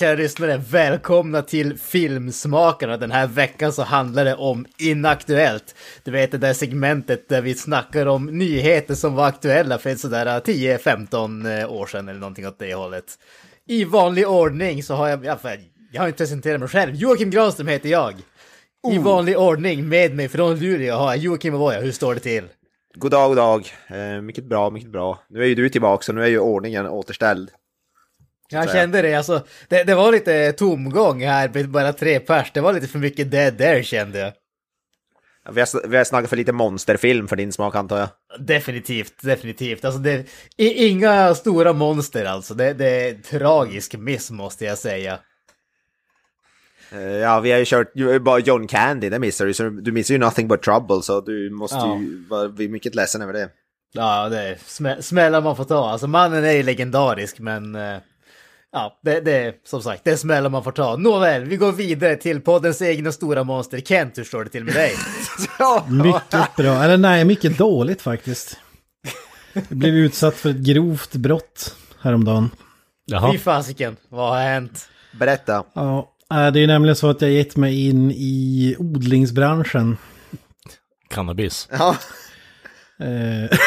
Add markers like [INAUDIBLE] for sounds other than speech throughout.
Kära lyssnare, välkomna till Filmsmakarna. Den här veckan så handlar det om Inaktuellt. Du vet det där segmentet där vi snackar om nyheter som var aktuella för sådär 10-15 år sedan eller någonting åt det hållet. I vanlig ordning så har jag, jag har inte presenterat mig själv. Joakim Granström heter jag. I vanlig ordning med mig från Luleå har jag Joakim Avoya, hur står det till? God dag, god dag. Eh, mycket bra, mycket bra. Nu är ju du tillbaka så nu är ju ordningen återställd. Jag kände det, alltså, det, det var lite tomgång här med bara tre pers. Det var lite för mycket dead there kände jag. Vi har, vi har snackat för lite monsterfilm för din smak antar jag. Definitivt, definitivt. Alltså det inga stora monster alltså. Det, det är tragisk miss måste jag säga. Eh, Ja, vi har ju kört ju bara John Candy, det missar du. Så du missar ju Nothing But Trouble, så du måste Ja. ju vara mycket ledsen över det. Ja, det är smä smällar man får ta. Alltså mannen är ju legendarisk, men... Ja, det, det är som sagt, det är smällar man får ta. Nåväl, vi går vidare till poddens egna stora monster. Kent, hur står det till med dig? [LAUGHS] Mycket bra, eller nej, mycket dåligt faktiskt. Jag blev utsatt för ett grovt brott häromdagen. Fy fasiken, vad har hänt? Berätta. Ja, äh, det är ju nämligen så att jag gett mig in i odlingsbranschen. Cannabis. Ja, [LAUGHS] Eh,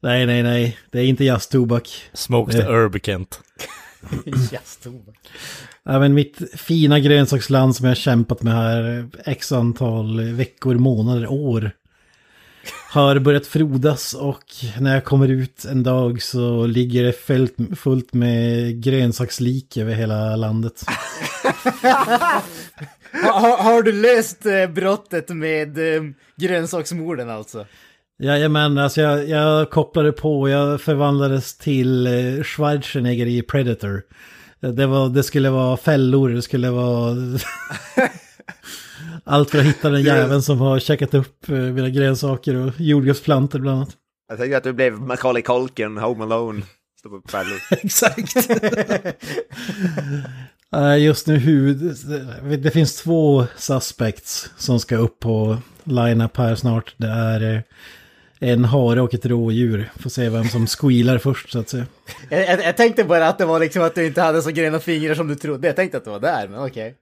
nej, nej, nej, det är inte jazztobak. Smoke the Eh. herb, Kent. [LAUGHS] Yes, Tove. Även mitt fina grönsaksland som jag har kämpat med här x antal veckor, månader, år. Har börjat frodas och när jag kommer ut en dag så ligger det fullt, fullt med grönsakslik över hela landet. [LAUGHS] ha, ha, har du löst eh, brottet med eh, grönsaksmorden alltså? Jajamän, alltså jag, jag kopplade på, jag förvandlades till eh, Schwarzenegger i Predator. Det, var, det skulle vara fällor, det skulle vara... [LAUGHS] Allt för att hitta den jäveln som har checkat upp eh, mina grönsaker och jordgubbsplantor bland annat. jag tänkte att du blev Macaulay Culkin, Home Alone. Stå på fällor. [LAUGHS] Exakt. Just nu huvud... Det finns två suspects som ska upp på line-up här snart. Det är eh, en hare och ett rådjur. Får se vem som squealar först så att säga. Jag, jag, jag tänkte bara att det var liksom att du inte hade så gröna fingrar som du trodde. Jag tänkte att det var där, men okej.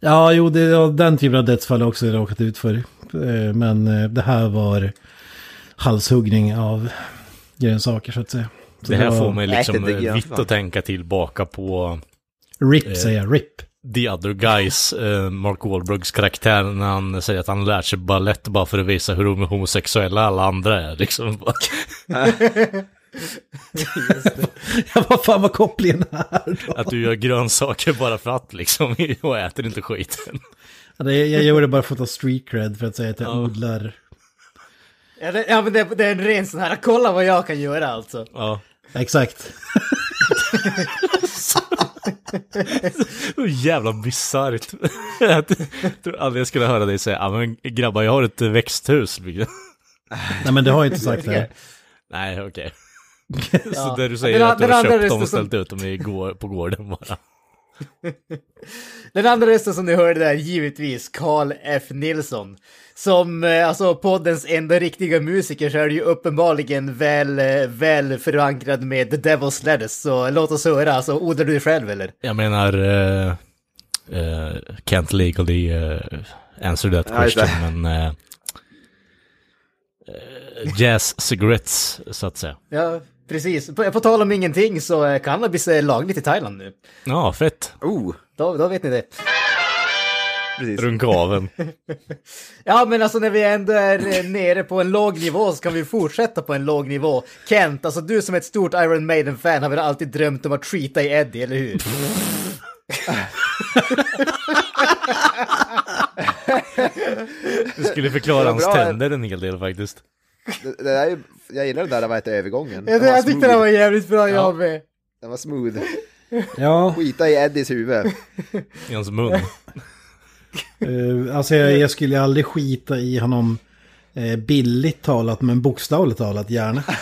Ja, jo, det är den typen av dödsfall har jag också råkat ut för. Eh, Men eh, det här var halshuggning av grönsaker så att säga. Så Det här var- får mig liksom det eh, vitt att tänka tillbaka på RIP säger jag, RIP. The Other Guys, eh, Mark Wahlbergs karaktär, när han säger att han lärt sig balett bara för att visa hur homosexuella alla andra är. Liksom. [LAUGHS] Ja, vad fan var kopplingen här då? Att du gör grönsaker bara för att liksom, [LAUGHS] och äter inte skiten. Ja, det, jag gör det bara för att ta street cred för att säga att jag Ja. odlar. Ja, det, ja, men det, det är en ren sån här, kolla vad jag kan göra alltså. Ja. Exakt. [LAUGHS] Så jävla bisarrt. Jag tror aldrig jag skulle höra dig säga, ja men grabbar jag har ett växthus. Nej men det har jag inte sagt [LAUGHS] här. Nej, okej. [LAUGHS] Ja. Så det du säger är att du har köpt dem och ställt ut dem i går, på gården bara. [LAUGHS] Den andra rösten som ni hörde där, givetvis Carl F. Nilsson. Som, eh, alltså poddens enda riktiga musiker så är det ju uppenbarligen väl, eh, väl förankrad med The Devil's Lettuce. Så låt oss höra, alltså odlar du själv eller? Jag menar, uh, uh, can't legally uh, answer that question, men uh, jazz cigarettes, så att säga. Ja, precis. På, på tal om ingenting så eh, cannabis är lagligt i Thailand nu. Ja, fett. Oh, Då, då vet ni det. precis. Runka av en. [LAUGHS] Ja, men alltså när vi ändå är eh, nere på en låg nivå så kan vi fortsätta på en låg nivå. Kent, alltså du som är ett stort Iron Maiden-fan har väl alltid drömt om att skita i Eddie, eller hur? Du skulle förklara hans tänder en hel del faktiskt. Det, det där är, ju- jag gillar det där vad heter övergången. Jag, Den jag tyckte det var jävligt bra, jag med. Den var smooth. Ja, Skita i Eddies huvud. I hans mun. [LAUGHS] eh, alltså jag, jag skulle aldrig skita i honom eh, billigt talat men bokstavligt talat gärna. [LAUGHS]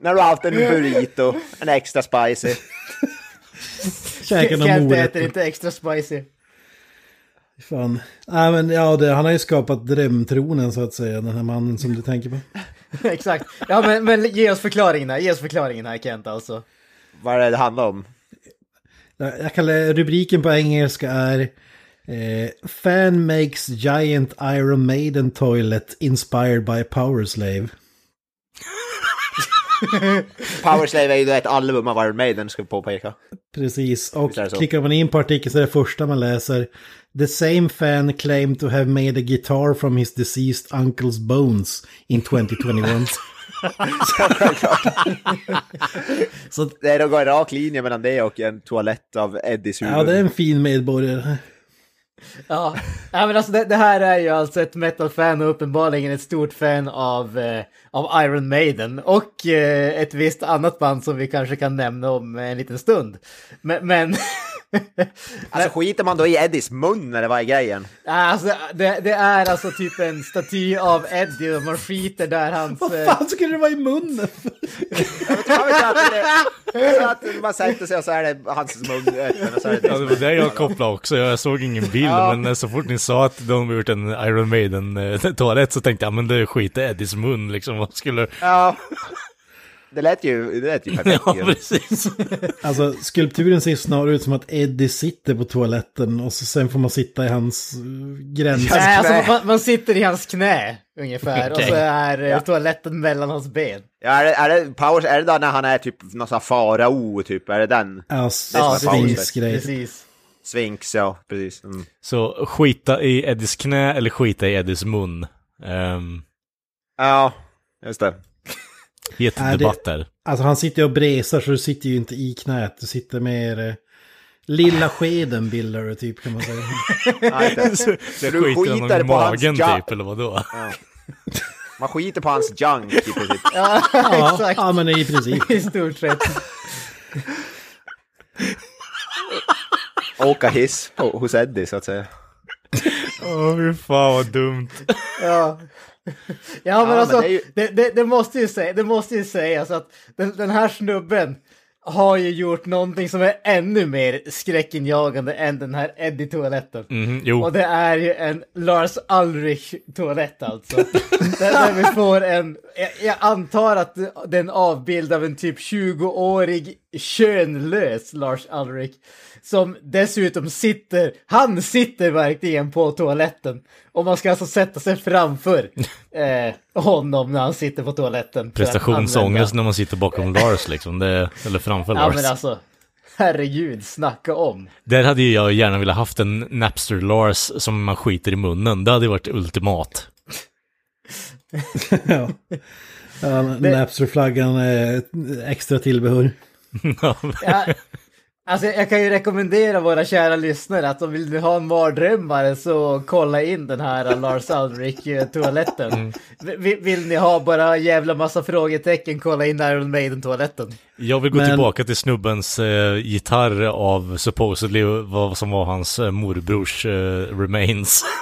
När du har haft en burrito, en extra spicy. Käka någon äter inte extra spicy. Fan. Nej men ja, det, han har ju skapat drömtronen så att säga, den här mannen som du tänker på. [LAUGHS] Exakt. Ja, men, men ge oss förklaringen här, ge oss förklaringen här Kent alltså. vad är det det handlar om? Jag kallar rubriken på engelska är eh, Fan makes giant Iron Maiden toilet inspired by Powerslave. [LAUGHS] Powerslave är ju ett album av Iron Maiden, ska vi påpeka. Precis, och klickar man in på artikeln så är det första man läser The same fan claimed to have made a guitar from his deceased uncle's bones in 2021. [LAUGHS] [LAUGHS] så Det är då går en rak linje mellan det och en toalett av Eddies huvud. ja, det är en fin medborgare. Ja, ja men alltså det, det här är ju alltså ett metal-fan och uppenbarligen ett stort fan av, eh, av Iron Maiden och eh, ett visst annat band som vi kanske kan nämna om en liten stund. Men, men [LAUGHS] [LAUGHS] Alltså skiter man då i Eddies mun eller vad är grejen? alltså, det, det är alltså typ en staty av Eddie och man skiter där hans... Vad eh, fan skulle det vara i munnen? Jag vet inte att det man sätter sig och så är det hans mun öppen och så är det Ja, det var det jag kopplade också. Jag såg ingen bild, Ja. men så fort ni sa att de har gjort en Iron Maiden-toalett så tänkte jag, men det skiter Eddies mun liksom. Vad skulle... Ja. Det lät ju, det lät ju [LAUGHS] perfekt. Ja, ju. precis. [LAUGHS] Alltså skulpturen ser snarare ut som att Eddie sitter på toaletten och så sen får man sitta i hans uh, gräns. Nej, alltså, knä. man, man sitter i hans knä ungefär och Okej. så är eh, Ja. toaletten mellan hans ben. Ja, är det, är det Powers, är det då när han är typ någon sån farao typ? Är det den? Ja, är ja svinksgrej. Precis. Sphinx, ja precis. Mm. Så skita i Eddies knä eller skita i Eddies mun. Um, Ja, just det. Het Är det-. Alltså han sitter ju och bresar så du sitter ju inte i knät. Du sitter mer... eh, Lilla skeden bildar du typ kan man säga. [LAUGHS] Ja, inte. Så, så du skiter på hans magen jaw. typ, eller vadå? Man skiter på hans junk i princip. Ja, [LAUGHS] Ja, exakt. ja men i princip. I stort sett. Åka hiss på, hos Eddie så att säga. Åh, fy fan vad dumt. Ja. [LAUGHS] Ja men men alltså, det är ju- det, det, det, måste ju säga, det måste ju sägas att den, den här snubben har ju gjort någonting som är ännu mer skräckinjagande än den här Eddie-toaletten. Jo, Och det är ju en Lars Ulrich-toalett alltså. [LAUGHS] där, där vi får en, jag, antar att det är en avbild av en typ 20-årig könlös Lars Ulrich. Som dessutom sitter, han sitter verkligen på toaletten. Och man ska alltså sätta sig framför [LAUGHS] eh, honom när han sitter på toaletten. prestationsångest när man sitter bakom [LAUGHS] Lars liksom, det, eller framför Ja Lars. men alltså, herregud, snacka om. Där hade jag gärna velat haft en Napster Lars som man skiter i munnen. Det hade varit ultimat. [LAUGHS] Ja. Ja, Napster-flaggan är extra tillbehör. Ja, alltså jag kan ju rekommendera våra kära lyssnare att om vill ni ha en mardrömmare så kolla in den här Lars Ulrich-toaletten. Vill, vill ni ha bara jävla massa frågetecken, kolla in Iron Maiden-toaletten. Jag vill gå Men- tillbaka till snubbens eh, gitarr av supposedly vad som var hans eh, morbrors eh, remains. [LAUGHS]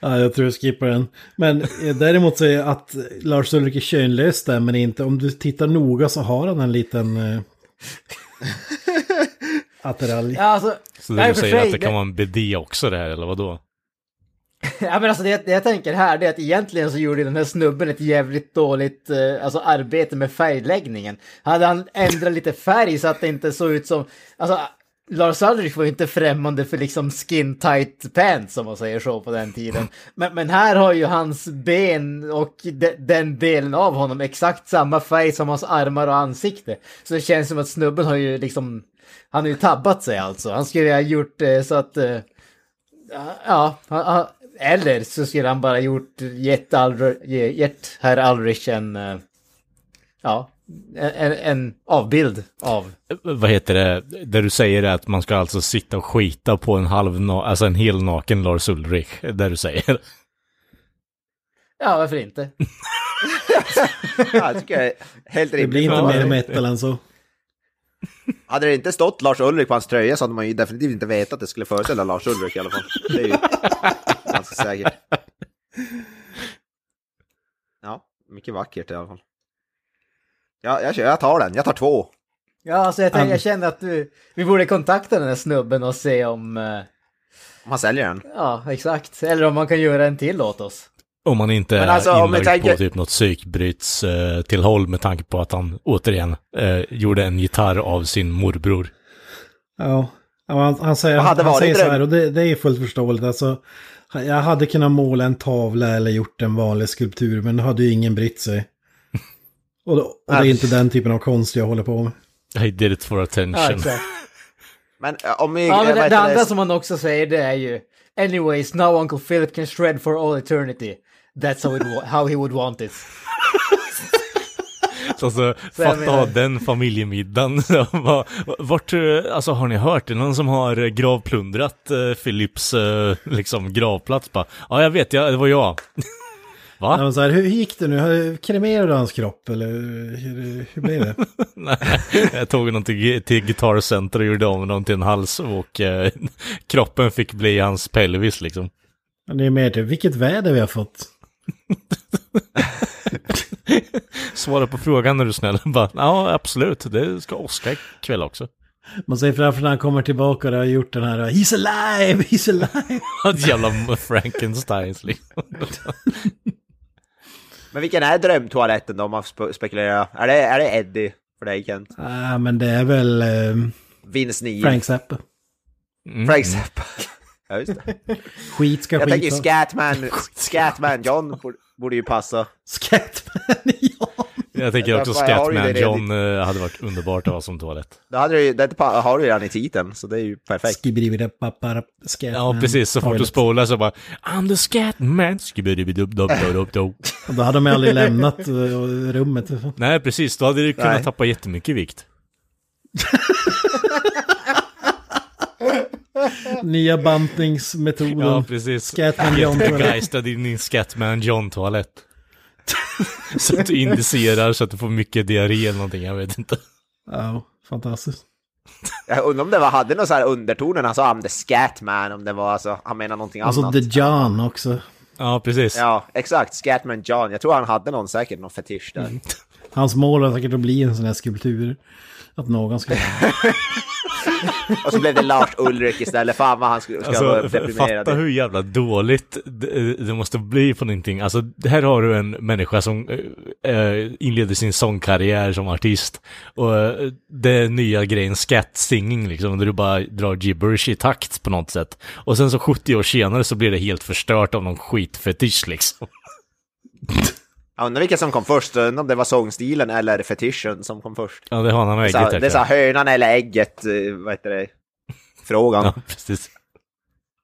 Ja, jag tror jag skippar den. Men eh, däremot så är att Lars Ulrik är könlös stämmer inte. Om du tittar noga så har han en liten... Eh, [LAUGHS] attiralj. Ja, alltså, Så du säger sig, att det kan vara en BD också det här, eller vadå? [LAUGHS] Ja men alltså det, det jag tänker här det är att egentligen så gjorde den här snubben ett jävligt dåligt eh, alltså arbete med färgläggningen. Hade han ändrat lite färg så att det inte såg ut som, alltså Lars Ulrich var ju inte främmande för liksom skin tight pants om man säger så på den tiden. Men, men här har ju hans ben och de, den delen av honom exakt samma färg som hans armar och ansikte. Så det känns som att snubben har ju liksom, han har ju tabbat sig alltså. Han skulle ha gjort eh, så att eh, Ja, han- han- eller så skulle han bara gjort gett, Alr- gett herr Ulrich en, eh, ja, en, en avbild av. Vad heter det? Där du säger att man ska alltså sitta och skita på en halv, alltså en hel naken Lars Ulrich. Där du säger. Ja, varför inte? Ja, jag tycker jag är helt Det rimligt. blir inte mer det- metal än så. Hade det inte stått Lars Ulrik på hans tröja så hade man ju definitivt inte vetat att det skulle föreställa Lars Ulrik i alla fall. Det är ju ganska säkert. Ja, mycket vackert i alla fall. Ja, jag, kör- jag tar den. Jag tar två. Ja, alltså jag, tänker, Um. jag känner att du, vi borde kontakta den här snubben och se om, eh, Om han säljer den. ja, exakt, eller om man kan göra en till åt oss. Om man inte Men är alltså, om vi inlagd tänker- på typ något psykbryts eh, tillhåll med tanke på att han återigen eh, gjorde en gitarr av sin morbror. Ja, ja han, han säger, Vad hade han varit säger så dröm? här och det, det är fullt förståeligt. Alltså, jag hade kunnat måla en tavla eller gjort en vanlig skulptur men då hade ju ingen brytt sig. Och, då, och det är inte den typen av konst jag håller på med. I did it for attention. Ja. [LAUGHS] Men eh, om vi... Ja, men det, det andra som han också säger det är ju Anyways, now Uncle Philip can shred for all eternity. That's how, it, how he would want it. [LAUGHS] Så alltså, Så fatta menar- ha den familjemiddagen. [LAUGHS] Vart, eh, alltså har ni hört det? Någon som har eh, gravplundrat eh, Philips eh, liksom gravplats bara, ja jag vet, ja, det var jag. Va? Ja, så här, hur gick det nu? Kremerade du hans kropp eller hur, hur blev det? [LAUGHS] Nej, jag tog honom till, till Guitar Center och gjorde om honom till en hals och eh, [LAUGHS] kroppen fick bli hans pelvis liksom. Det är mer typ, vilket väder vi har fått. [LAUGHS] Svara på frågan när du är snäll. Bara, ja, absolut, det ska Oskar ikväll också. Man säger framför när han kommer tillbaka och har gjort den här He's alive, he's alive. Jävla Frankensteins liksom. Men vilken är drömtoaletten då om man spe- spekulerar? Är det, är det Eddie för dig Kent? Ah, men det är väl eh, Vince Neil? Frank Zappa. Mm. Frank Zappa. ja, just det. [LAUGHS] Skit ska Jag tänker skita. Scatman, [LAUGHS] Scatman John borde, ju passa. Scatman, [LAUGHS] ja. Jag tänker också Scatman John eh, hade varit underbart att ha som toalett. Det, hade du, det har du ju redan i titeln, så det är ju perfekt. Scatman. Ja, precis. Så fort du spolar så bara I'm the Scatman. Och Då hade de aldrig lämnat eh, rummet. Nej, precis. Då hade du kunnat Nej. tappa jättemycket vikt. [LAUGHS] Nya bantningsmetoden. Ja, precis. Scatman John i din Scatman John-toalett. [LAUGHS] så att du indicerar så att du får mycket diarré eller någonting, jag vet inte. Ja, fantastiskt. Jag undrar om det var, hade någon så här undertoner när han sa I'm the Scatman, om det var alltså, han menar någonting Alltså annat. The John också. Ja, precis. Ja, exakt. Scatman John. Jag tror han hade någon säkert, någon fetisch där. Mm. Hans mål var säkert att bli en sån här skulptur. Att någon ska... [LAUGHS] [LAUGHS] Och så blev det Lars Ulrik istället. Fan vad han skulle ska vara Alltså, f- deprimerad. fatta hur jävla dåligt det, det måste bli på någonting. Alltså, här har du en människa som eh, eh, inleder sin sångkarriär som artist. Och eh, det nya grejen, scat-singing liksom, där du bara drar gibberish i takt på något sätt. Och sen så 70 år senare så blir det helt förstört av någon skitfetisch liksom. [LAUGHS] Jag undrar vilka som kom först, om det var sångstilen eller fetischen som kom först. Ja, det har han med Så, ägget det är så hönan eller ägget, eh, vad heter det? Frågan. Ja, precis.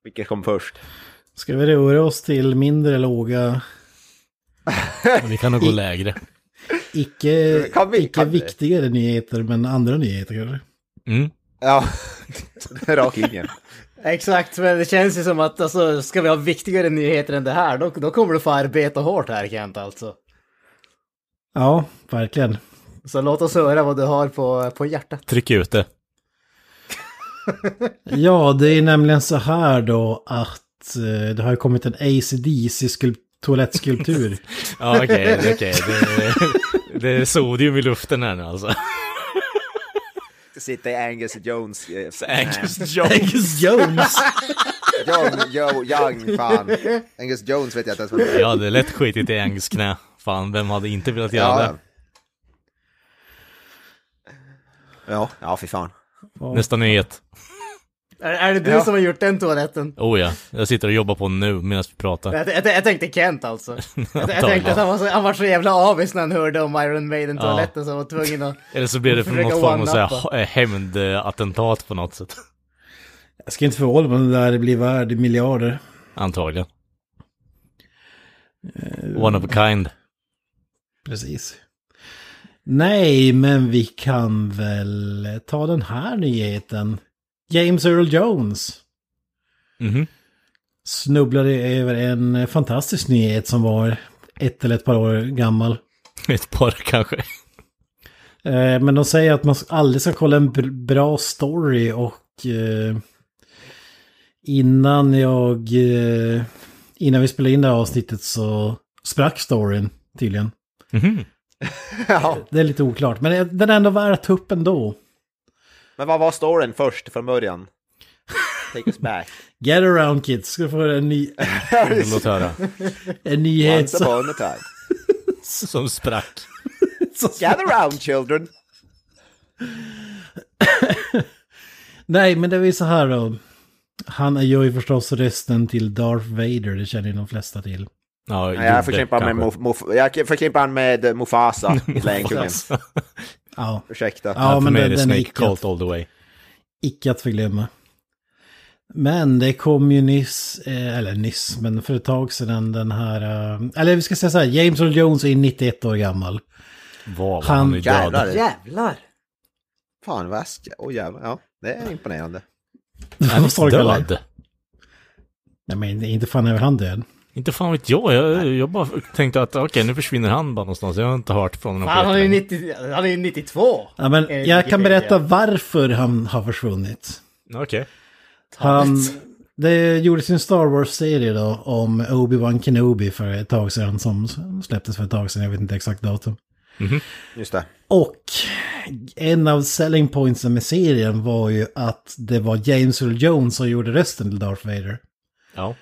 Vilket kom först? Ska vi röra oss till mindre låga, Vi kan nog gå lägre. icke, Kan vi- icke kan vi? viktigare nyheter, men andra nyheter kanske? Mm. Ja, [LAUGHS] rak linje. Exakt, men det känns ju som att alltså, ska vi ha viktigare nyheter än det här, då, då kommer du få arbeta hårt här Kent alltså. Ja, verkligen. Så låt oss höra vad du har på, på hjärtat. Tryck ut det. [LAUGHS] Ja, det är nämligen så här då att eh, det har ju kommit en ACDC skulp- toalettskulptur. [LAUGHS] Ja, okej, okej. Det, det är sodium i luften här nu alltså. Sitter i Angus Jones. eh, [LAUGHS] Angus Jones. Angus Jones! John, Joe, Young, fan. Angus Jones vet jag inte ens vad det är. Ja, det är lätt skitigt i Angus knä. Fan, vem hade inte velat göra Ja, det? ja. Ja, ja fy fan. Nästa nyhet. Är, är det du Ja. som har gjort den toaletten? Oh ja, jag sitter och jobbar på den nu medan vi pratar. Jag, jag, jag tänkte Kent alltså. [LAUGHS] Jag, jag tänkte att han var, så, han var så jävla avis när han hörde om Iron Maiden-toaletten så han var tvungen att... [LAUGHS] Eller så blir det för något form av så eh, hämndattentat på något sätt. Jag ska inte förvåna mig om det där blir värd miljarder. Antagligen. One of a kind. Precis. Nej, men vi kan väl ta den här nyheten. James Earl Jones Mhm. snubblade över en fantastisk nyhet som var ett eller ett par år gammal. [LAUGHS] Ett par kanske. Eh, Men de säger att man aldrig ska kolla en br- bra story och eh, innan jag eh, innan vi spelade in det här avsnittet så sprack storyn tydligen. Mhm. [LAUGHS] Ja. Det är lite oklart, men den är ändå värd att ta upp ändå. Men vad var storyn först från början? Take us back. [LAUGHS] Get around kids, ska få en, ny, [LAUGHS] Låt höra. en nyhet Once som, upon a time. Som sprack. som Gather round children. Nej, men det är ju så här då. Han gör ju förstås rösten till Darth Vader, det känner ju de flesta till. Ja, Nej, jag gjorde förknippar han med, Muf, jag förknippar han med Mufasa [LAUGHS] i Lejonkungen. Ja, Ursäkta. Ja, för men mig är det Snake Cult all the way. icke att förglömma. Men det kom ju nyss, eh, eller nyss, men för ett tag sedan den här, eh, eller vi ska säga så här, James Earl Jones är 91 år gammal. Vad Han- han är Jävlar. död. Jävlar! Fan, väst. Åh oh, jävlar. Ja, det är imponerande. [LAUGHS] Han Vad är död. Nej men inte fan är han död? Inte fan vet jag. Jag, jag bara tänkte att okej, nu försvinner han bara någonstans. Jag har inte hört från honom. han är ju jättelänge. 90, han är ju 92! Ja, men jag kan berätta varför han har försvunnit. Okej. Han, det gjordes en Star Wars-serie då om Obi-Wan Kenobi för ett tag sedan som släpptes för ett tag sedan, jag vet inte exakt datum. Just det. Och en av selling pointsen med serien var ju att det var James Earl Jones som gjorde rösten till Darth Vader. Ja.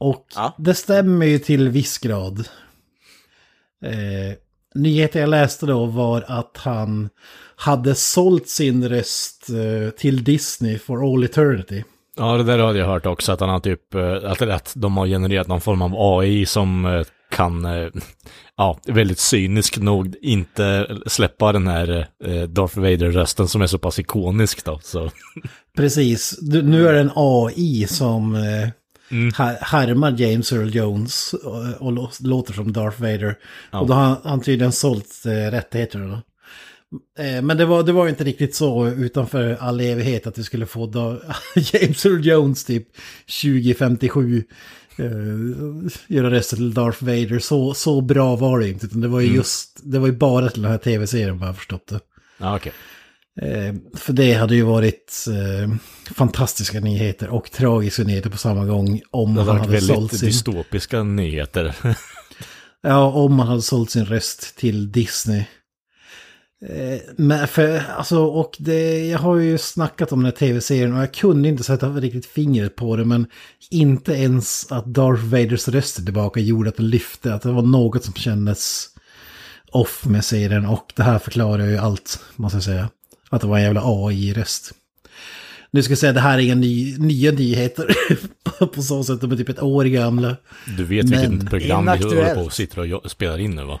Och Ja. det stämmer ju till viss grad. Eh, nyheten jag läste då var att han hade sålt sin röst eh, till Disney for all eternity. Ja, det där hade jag hört också, att han har typ, eh, att, att de har genererat någon form av AI som eh, kan, eh, ja, väldigt cynisk nog inte släppa den här Darth Vader-rösten som är så pass ikonisk då, så. Precis, nu är det en AI som Mm. härmar James Earl Jones och, och lå- låter som Darth Vader. Ja. Och då har han, tydligen sålt eh, rättigheterna. Då. Eh, men det var, det var inte riktigt så utanför all evighet att vi skulle få da, [LAUGHS] James Earl Jones typ 2057 eh, göra rösten till Darth Vader. Så, så bra var det inte. Utan det var ju just, det var ju bara till den här tv-serien vad jag förstått det. Ja, okej. Eh, för det hade ju varit eh, fantastiska nyheter och tragiska nyheter på samma gång om han hade sålt väldigt sin, dystopiska nyheter. [LAUGHS] ja, om han hade sålt sin röst till Disney. Eh, men för, alltså, och det, jag har ju snackat om den här tv-serien och jag kunde inte sätta riktigt fingret på det, men inte ens att Darth Vaders röst tillbaka gjorde att det lyfte, att det var något som kändes off med serien och det här förklarar ju allt, måste jag säga. Att det var en jävla AI-röst. Nu ska jag säga, det här är inga ny, nya nyheter [LAUGHS] på så sätt, de är typ ett år gamla. Du vet Men vilket program vi håller på och sitter och spelar in nu va?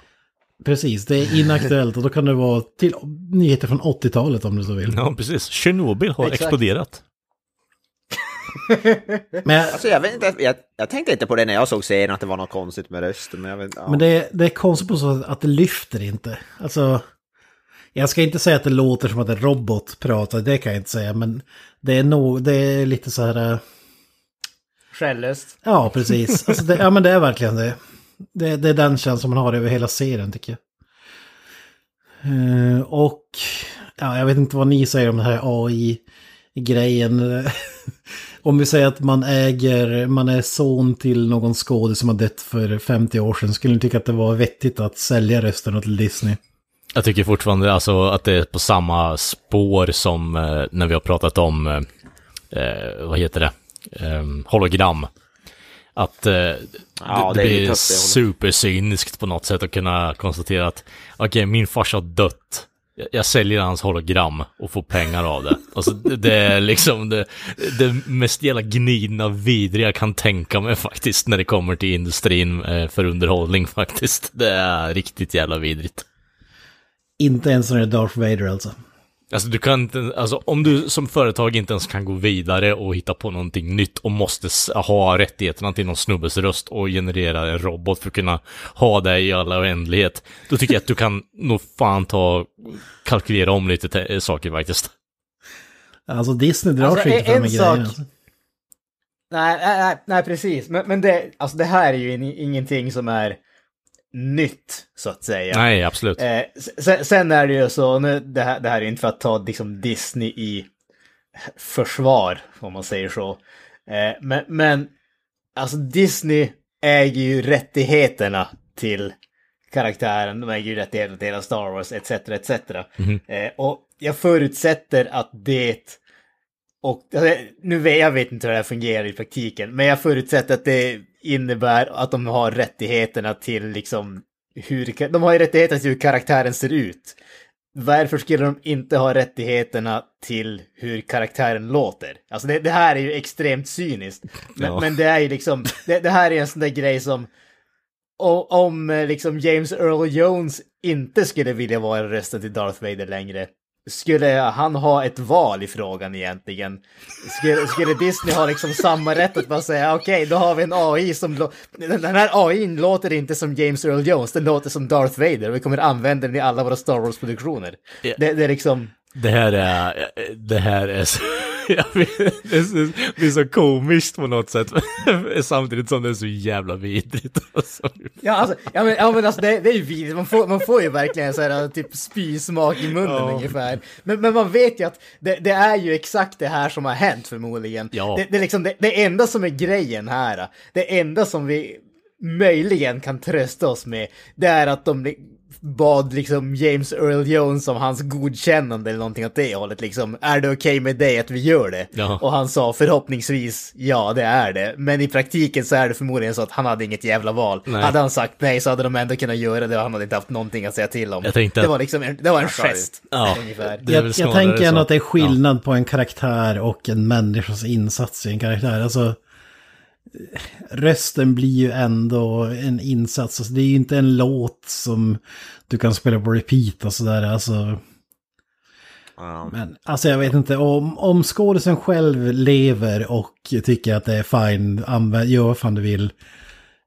Precis, det är inaktuellt och då kan det vara till nyheter från 80-talet om du så vill. Ja, precis. Tjernobyl har Exakt. exploderat. [LAUGHS] Men, jag, Alltså jag vet inte, jag, jag tänkte inte på det när jag såg serien att det var något konstigt med rösten. Men jag vet, ja. men det, det är konstigt på så sätt att det lyfter inte. Alltså, jag ska inte säga att det låter som att en robot pratar, det kan jag inte säga, men det är nog, det är lite så här... äh, Själlöst. Ja, precis. Alltså det, ja, men det är verkligen det. det. Det är den känslan man har över hela serien, tycker jag. Eh, och ja, jag vet inte vad ni säger om den här AI-grejen. [LAUGHS] om vi säger att man äger, man är son till någon skådis som har dött för 50 år sedan, skulle ni tycka att det var vettigt att sälja rösterna till Disney? Jag tycker fortfarande alltså att det är på samma spår som eh, när vi har pratat om, eh, eh, vad heter det, eh, hologram. Att eh, Ja, det, det blir tufft, supercyniskt på något sätt att kunna konstatera att okej, min farsa har dött. Jag- Jag säljer hans hologram och får pengar av det. Alltså det, det är liksom det, det mest jävla gnidna vidriga jag kan tänka mig faktiskt när det kommer till industrin eh, för underhållning faktiskt. Det är riktigt jävla vidrigt. Inte ens när det är Darth Vader alltså. Alltså du kan inte, alltså om du som företag inte ens kan gå vidare och hitta på någonting nytt och måste ha rättigheterna till någon snubbes röst och generera en robot för att kunna ha det i alla oändlighet. Då tycker jag att du kan [LAUGHS] nog fan ta kalkylera om lite te- saker faktiskt. Alltså Disney drar Alltså, sig inte en- för de en grejerna. sak- Alltså. Nej, nej, nej, nej precis. Men, men det, alltså det här är ju in, ingenting som är nytt, så att säga. Nej, absolut. Eh, sen, sen är det ju så, nu, det, här, det här är inte för att ta liksom Disney i försvar, om man säger så. Eh, men, men alltså Disney äger ju rättigheterna till karaktären, de äger ju rättigheterna till hela Star Wars, etc. etc. Mhm. Eh, och jag förutsätter att det Och alltså, nu vet jag vet inte hur det här fungerar i praktiken, men jag förutsätter att det innebär att de har rättigheterna till liksom hur, de har ju rättigheter till hur karaktären ser ut. Varför skulle de inte ha rättigheterna till hur karaktären låter? Alltså det, det här är ju extremt cyniskt. Men, Ja. men det är ju liksom, det, det här är en sån där grej som o- om eh, liksom James Earl Jones inte skulle vilja vara rösten till Darth Vader längre, skulle han ha ett val i frågan egentligen? Skulle, skulle Disney ha liksom samma rätt att bara säga okej, då har vi en AI som... Den här AI låter inte som James Earl Jones, den låter som Darth Vader och vi kommer använda den i alla våra Star Wars-produktioner. Det, det är liksom... Det här är, det här är [LAUGHS] det, är så, komiskt på något sätt. [LAUGHS] Samtidigt som det är så jävla vidrigt. [LAUGHS] Alltså. Ja, alltså, ja, men, ja, men alltså det, det är ju vidrigt, man får, man får ju verkligen så här typ spysmak i munnen Ja. ungefär. Men, men man vet ju att det, det är ju exakt det här som har hänt förmodligen. Ja. Det, det, är liksom, det, det enda som är grejen här, det enda som vi möjligen kan trösta oss med, det är att de bad liksom James Earl Jones om hans godkännande eller någonting åt det hållet liksom. Är det okej med dig att vi gör det? Ja. Och han sa förhoppningsvis ja, det är det. Men i praktiken så är det förmodligen så att han hade inget jävla val. Nej. Hade han sagt nej så hade de ändå kunnat göra det och han hade inte haft någonting att säga till om. Jag tänkte det att- var liksom en, det var en gest. Ja. Ungefär. Jag, jag tänker ändå att det är skillnad på en karaktär och en människas insats i en karaktär. Alltså, rösten blir ju ändå en insats. Alltså, det är ju inte en låt som du kan spela på repeat och sådär. Alltså, men alltså jag vet inte, om, om skådisen själv lever och tycker att det är fine, använd, gör vad fan du vill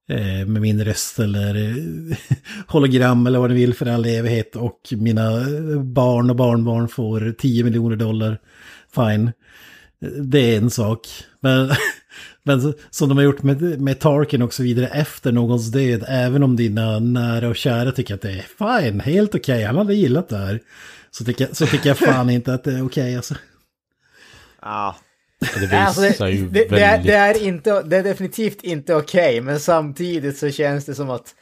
eh, med min röst eller eh, [LAUGHS] hologram eller vad du vill för all evighet och mina eh, barn och barnbarn får 10 miljoner dollar, fine. Det är en sak. Men, [LAUGHS] men som de har gjort med, med Tarkin och så vidare efter någons död, även om dina nära och kära tycker att det är fine, helt okej, han hade gillat det här. Så tycker, så tycker jag fan inte att det är okej alltså. Ja. Det visar Alltså, det, ju det, det, är, det, är inte, det är definitivt inte okej, men samtidigt så känns det som att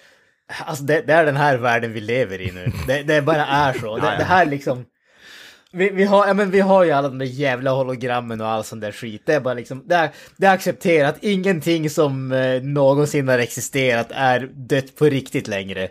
alltså det, det är den här världen vi lever i nu. Det, det bara är så. Det, det här liksom... Vi, vi, har, ja, men vi har ju alla de där jävla hologrammen och all sån där skit. Det är bara liksom, det är, det är accepterat. Ingenting som eh, någonsin har existerat är dött på riktigt längre.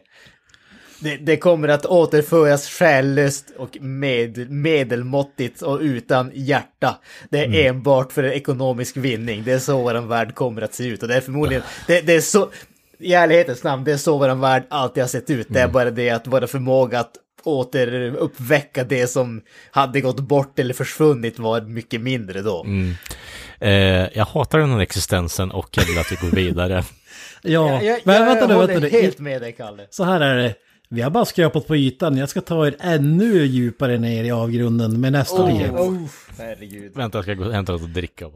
Det, det kommer att återföras själlöst och med, medelmåttigt och utan hjärta. Det är enbart för ekonomisk vinning. Det är så vår värld kommer att se ut. Och det är förmodligen, det, det är så, i ärlighetens namn, det är så vår värld alltid har sett ut. Det är bara det att vår förmåga att återuppväcka det som hade gått bort eller försvunnit var mycket mindre då. Eh, jag hatar den här existensen och jag vill att vi går vidare. [LAUGHS] Ja, Jag, jag, men jag vänta nu, vänta nu. helt med dig, Kalle. Så här är det. Vi har bara skrapat på ytan. Jag ska ta er ännu djupare ner i avgrunden med nästa Oh, nyhet. oh, herregud. Vänta, jag ska gå och hämta något att dricka. Uh.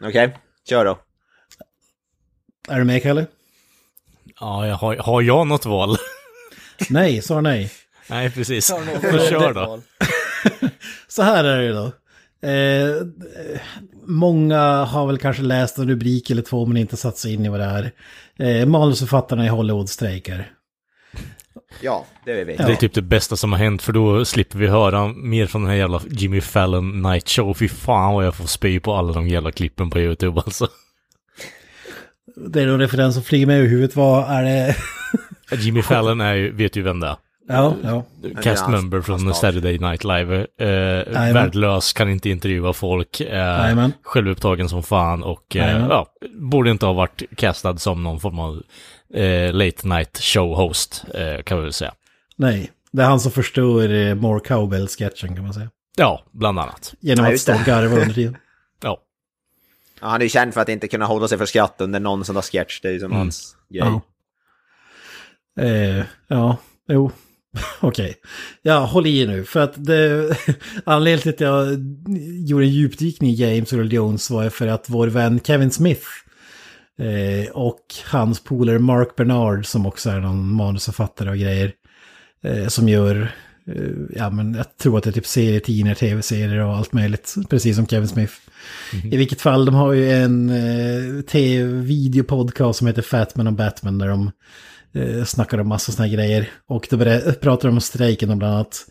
[LAUGHS] Okej, kör då. Är du med Kalle? Ja, jag har, har jag något val? [LAUGHS] Nej, svar nej. Nej, precis. Då kör då. [LAUGHS] Så här är det då. Eh, många har väl kanske läst en rubrik eller två men inte satt sig in i vad det är. Eh, manusförfattarna i Hollywood strejkar. Ja, det vet vi. Det är typ det bästa som har hänt för då slipper vi höra mer från den här jävla Jimmy Fallon Night Show. Fy fan vad jag får spy på alla de jävla klippen på YouTube alltså. Det är en referens som flyger med i huvudet. Vad är det? [LAUGHS] Jimmy Fallon är ju, vet ju vem det är. Ja, ja. Cast member från Saturday Night Live. Eh, värdelös, kan inte intervjua folk. Eh, självupptagen som fan och eh, ja, borde inte ha varit castad som någon form av eh, late night show host, eh, kan vi väl säga. Nej, det är han som förstör eh, More Cowbell-sketchen kan man säga. Ja, bland annat. Genom Ja, att stå och garva under tiden. [LAUGHS] Ja. Han är ju känd för att inte kunna hålla sig för skratt under någon sån där sketch. Det är ju som hans grej. Ja. Eh, ja, jo. [LAUGHS] Okej. Ja, håll i nu. För att det, [LAUGHS] anledningen till att jag gjorde en djupdykning i James Earl Jones var för att vår vän Kevin Smith eh, och hans polare Mark Bernard som också är någon manusförfattare och grejer eh, som gör, eh, ja men jag tror att det är typ serietidningar, tv-serier och allt möjligt, precis som Kevin Smith. I vilket fall, de har ju en eh, tv-videopodcast som heter Fatman och Batman där de eh, snackar om massa sådana här grejer. Och då pratar de om strejken och bland annat.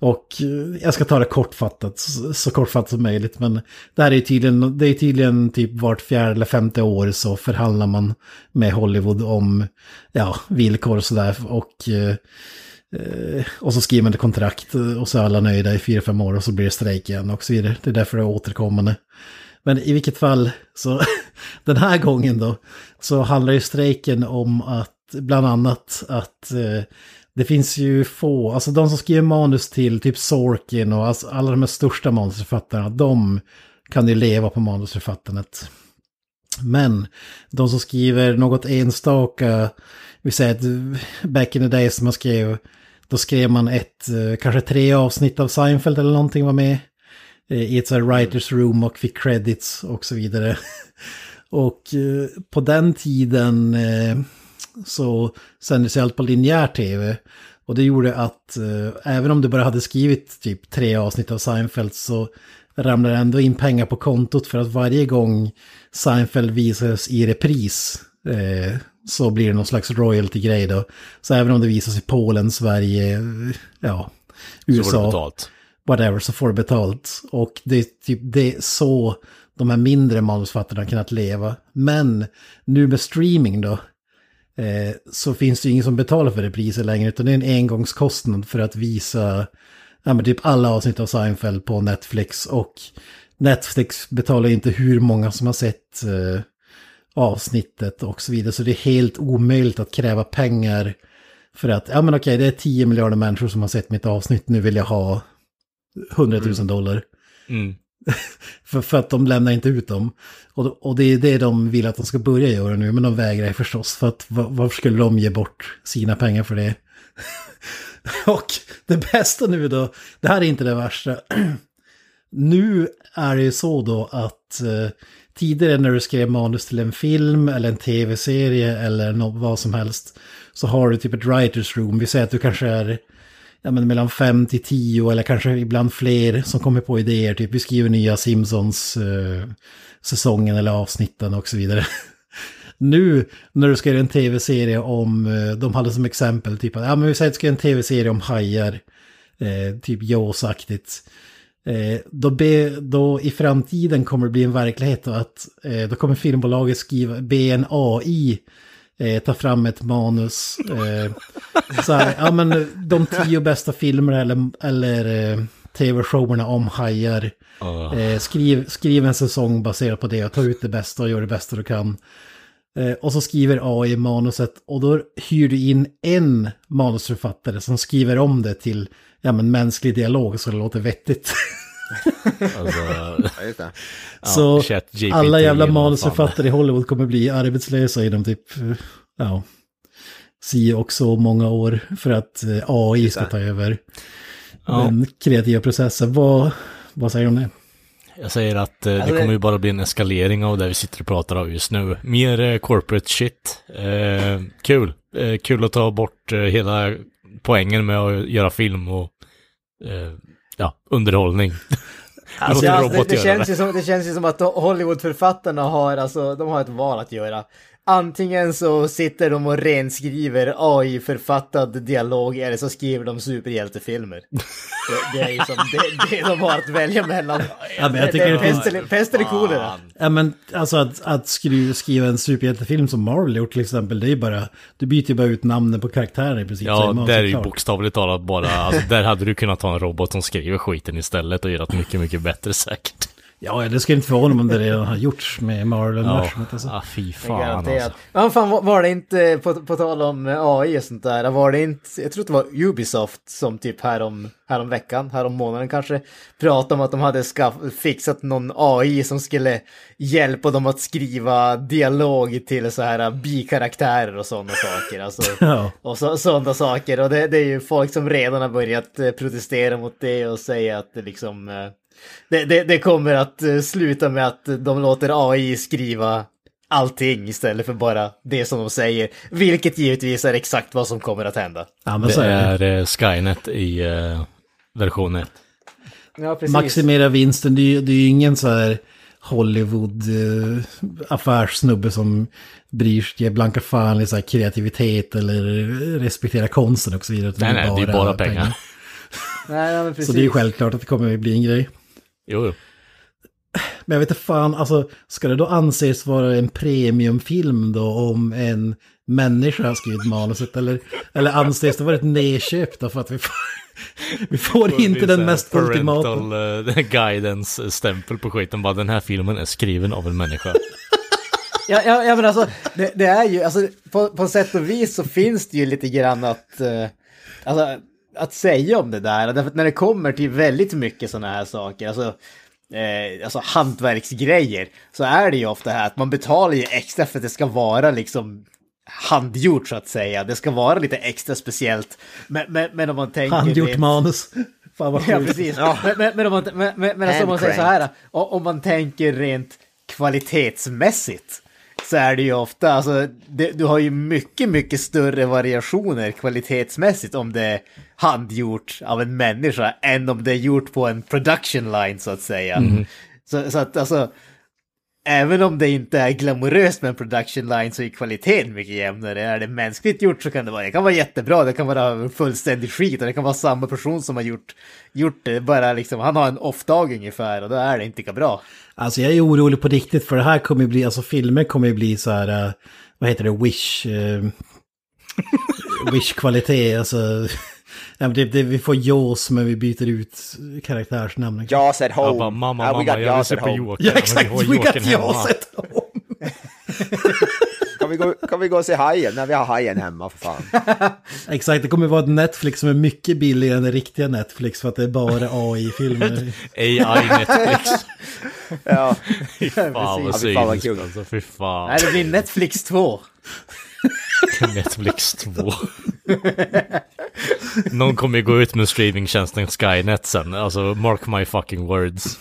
Och eh, jag ska ta det kortfattat, så, så kortfattat som möjligt. Men det här är ju tydligen, det är tydligen typ vart fjärde eller femte år så förhandlar man med Hollywood om ja, villkor och sådär. Och, eh, Eh, och så skriver man ett kontrakt eh, och så är alla nöjda i fyra, fem år och så blir det strejk igen och så vidare. Det är därför det är återkommande. Men i vilket fall, så [LAUGHS] den här gången då, så handlar ju strejken om att, bland annat att eh, det finns ju få, alltså de som skriver manus till typ Sorkin och alltså alla de här största manusförfattarna, de kan ju leva på manusförfattandet. Men de som skriver något enstaka, vi säger att back in the days som man skrev, då skrev man ett, eh, kanske tre avsnitt av Seinfeld eller någonting var med eh, i ett så här writers room och fick credits och så vidare. [LAUGHS] Och eh, på den tiden så sändes allt på linjär tv. Och det gjorde att eh, även om du bara hade skrivit typ tre avsnitt av Seinfeld så ramlade ändå in pengar på kontot för att varje gång Seinfeld visades i repris eh, så blir det någon slags royalty-grej då. Så även om det visas i Polen, Sverige, ja, Så USA, betalt. whatever, så får du betalt. Och det är typ det är så de här mindre manusförfattarna har kunnat leva. Men nu med streaming då, eh, så finns det ju ingen som betalar för det priset längre, utan det är en engångskostnad för att visa ja, men typ alla avsnitt av Seinfeld på Netflix. Och Netflix betalar inte hur många som har sett eh, avsnittet och så vidare. Så det är helt omöjligt att kräva pengar för att, ja men okej, det är 10 miljarder människor som har sett mitt avsnitt, nu vill jag ha 100 000 dollar. Mm. [LAUGHS] För, för att de lämnar inte ut dem. Och, och det är det de vill att de ska börja göra nu, men de vägrar förstås. För att va- varför skulle de ge bort sina pengar för det? [LAUGHS] och det bästa nu då, det här är inte det värsta. [CLEARS THROAT] nu är det ju så då att eh, tidigare när du skrev manus till en film eller en tv-serie eller något, vad som helst så har du typ ett writers room. Vi säger att du kanske är ja, men mellan fem till tio eller kanske ibland fler som kommer på idéer. Typ vi skriver nya Simpsons eh, säsongen eller avsnitten och så vidare. [LAUGHS] nu när du ska göra en tv-serie om, eh, de hade som exempel typ att ja, men vi säger att du ska göra en tv-serie om hajar, eh, typ Jaws-aktigt. Eh, då, be, då i framtiden kommer det bli en verklighet då att eh, då kommer filmbolaget skriva, be en AI eh, ta fram ett manus. Eh, så här, ja men de tio bästa filmerna eller, eller eh, tv-showerna om hajar. Ja. Eh, skriv, skriv en säsong baserat på det och ta ut det bästa och gör det bästa du kan. Eh, och så skriver AI manuset och då hyr du in en manusförfattare som skriver om det till ja, men mänsklig dialog så det låter vettigt. Alltså, Ja, [LAUGHS] så ChatGPT alla jävla manusförfattare i Hollywood kommer bli arbetslösa inom typ, ja, si och så många år för att eh, AI ska ta över Ja. den kreativa processen. Vad, vad säger du om det? Jag säger att eh, det Alltså, det- kommer ju bara bli en eskalering av det vi sitter och pratar om just nu. Mer eh, corporate shit. Eh, kul. Eh, kul att ta bort eh, hela poängen med att göra film och eh, ja, underhållning. Alltså, en alltså, det, det, känns ju som, det känns ju som att Hollywoodförfattarna har, alltså, de har ett val att göra. Antingen så sitter de och renskriver AI-författad dialog eller så skriver de superhjältefilmer. Det, det är ju som det, det de har att välja mellan. Ja, men jag tycker det pest, finns- eller, pest eller kolera. Ja men alltså att, att skru, skriva en superhjältefilm som Marvel gjort till exempel, det är ju bara, du byter ju bara ut namnen på karaktärer i princip. Ja, man där är ju bokstavligt talat bara, alltså, där hade du kunnat ha en robot som skriver skiten istället och göra det mycket, mycket bättre säkert. Ja, det skulle inte förvåna mig om det redan har gjorts med Marvel Ja, alltså. ah, fy fan garanterat. alltså. Ja, fan var- var det inte, på, på tal om AI och sånt där, var det inte, jag tror det var Ubisoft som typ härom, härom veckan, härom månaden kanske, pratade om att de hade skaff, fixat någon AI som skulle hjälpa dem att skriva dialog till så här bikaraktärer och sådana saker. Alltså, [LAUGHS] Ja. och så, sådana saker. Och det, det är ju folk som redan har börjat eh, protestera mot det och säga att det liksom... Det, det, det kommer att eh, sluta med att de låter AI skriva allting istället för bara det som de säger. Vilket givetvis är exakt vad som kommer att hända. Ja, men Det så är det. är eh, Skynet i eh, version 1. Ja. Maximera vinsten, det är ju det är ju ingen så här Hollywood eh, affärssnubbe som bryr sig, ger blanka fan i så här kreativitet eller respekterar konsten och så vidare. Nej, nej, det är bara pengar. Nej, ja, men precis. Så det är ju självklart att det kommer att bli en grej. Jo, jo. Men jag vet inte fan, alltså ska det då anses vara en premiumfilm då om en människa har skrivit manuset? Eller, eller anses det vara ett nedköp då för att vi får, vi får inte den mest ultimata? Parental [LAUGHS] uh, guidance-stämpel på skiten. Bara den här filmen är skriven av en människa. [LAUGHS] Ja, ja, ja men alltså, det, det är ju, alltså på, på sätt och vis så finns det ju lite grann att, eh, alltså, att säga om det där. Därför att när det kommer till väldigt mycket sådana här saker, alltså, eh, alltså hantverksgrejer, så är det ju ofta här att man betalar ju extra för att det ska vara liksom handgjort så att säga. Det ska vara lite extra speciellt. Men, men, men om man tänker... Handgjort det- manus. [LAUGHS] Fan vad Ja, precis. Men, men, men, om man, men, men, men alltså, om man säger så här, om man tänker rent kvalitetsmässigt så är det ju ofta, alltså, det, du har ju mycket, mycket större variationer kvalitetsmässigt om det är handgjort av en människa än om det är gjort på en production line så att säga. Så, så att alltså, även om det inte är glamoröst med en production line så är kvaliteten mycket jämnare. Är det mänskligt gjort så kan det vara, det kan vara jättebra, det kan vara fullständig skit och det kan vara samma person som har gjort, gjort det. Bara liksom, han har en off-dag ungefär och då är det inte lika bra. Alltså jag är orolig på riktigt för det här kommer ju bli, alltså filmer kommer ju bli så här, eh, vad heter det, wish, eh, [LAUGHS] wish-kvalitet, alltså. Ja, men det, det, vi får Jaws men vi byter ut karaktärsnamn. Jaws at home. Jag bara, mamma, Ah, we mamma, got jag vill se på. Joker. Ja exakt, vi har we got. Jaws at home. [LAUGHS] Kan vi, gå, kan vi gå och se Hajen? när vi har Hajen hemma för fan. [LAUGHS] Exakt, det kommer vara ett Netflix som är mycket billigare än det riktiga Netflix för att det är bara AI-filmer. AI [LAUGHS] Netflix. Ja. Fy fan vad Ja, cyniskt kul. alltså. Fy fan. Nej, det blir Netflix 2. Netflix 2. Någon kommer ju gå ut med streamingtjänsten Skynet sen. Alltså, mark my fucking words.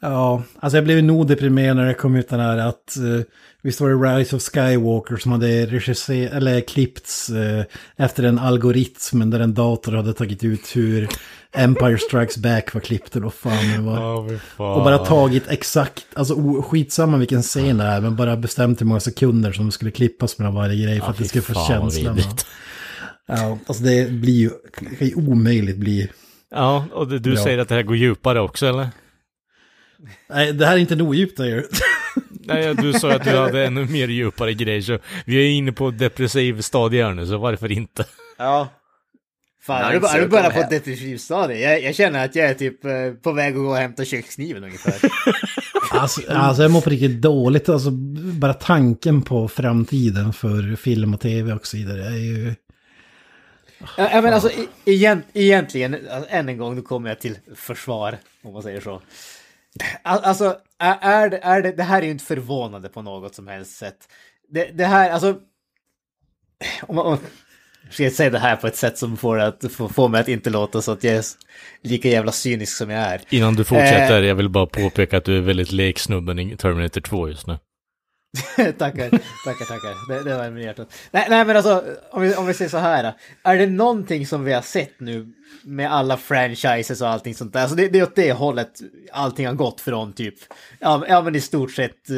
Ja, alltså jag blev nog deprimerad när det kom ut den här att uh, visst var det Rise of Skywalker som hade regisserat, eller klippts eh, efter en algoritm där en dator hade tagit ut hur Empire Strikes Back var klippt eller vad fan det var. Fan. Och bara tagit exakt, alltså skitsamma vilken scen det är, men bara bestämt hur många sekunder som skulle klippas mellan varje grej för Ja, att det skulle få känslan. Ja, alltså det blir ju, det kan ju omöjligt bli. Ja, och du Ja. säger att det här går djupare också, eller? Nej, det här är inte nog djupt det. Nej, du sa att du hade ännu mer djupare grejer, så vi är inne på depressiv stadie här nu, så varför inte? ja. Fan, Nice är du bara, är du bara på depressivt stadie? Jag, jag känner att jag är typ eh, på väg att gå och hämta kökskniven ungefär. [LAUGHS] Alltså, alltså jag mår på riktigt dåligt, alltså bara tanken på framtiden för film och tv och så vidare är ju... Ja, men alltså egent, egentligen, alltså, än en gång, nu kommer jag till försvar, om man säger så. Al- Alltså, är, det, är det, det här är ju inte förvånande på något som helst sätt. Det, det här, alltså... Om man, om, ska jag säga det här på ett sätt som får, att, får, får mig att inte låta så att jag är lika jävla cynisk som jag är. Innan du fortsätter, Eh. jag vill bara påpeka att du är väldigt lik snubben i Terminator 2 just nu. [LAUGHS] tackar, tackar, tackar. Det, det var med hjärtat. Nej, nej, men alltså, om vi, om vi säger så här. Är det någonting som vi har sett nu med alla franchises och allting sånt där? Alltså det, det är åt det hållet allting har gått från typ, ja, ja men i stort sett eh,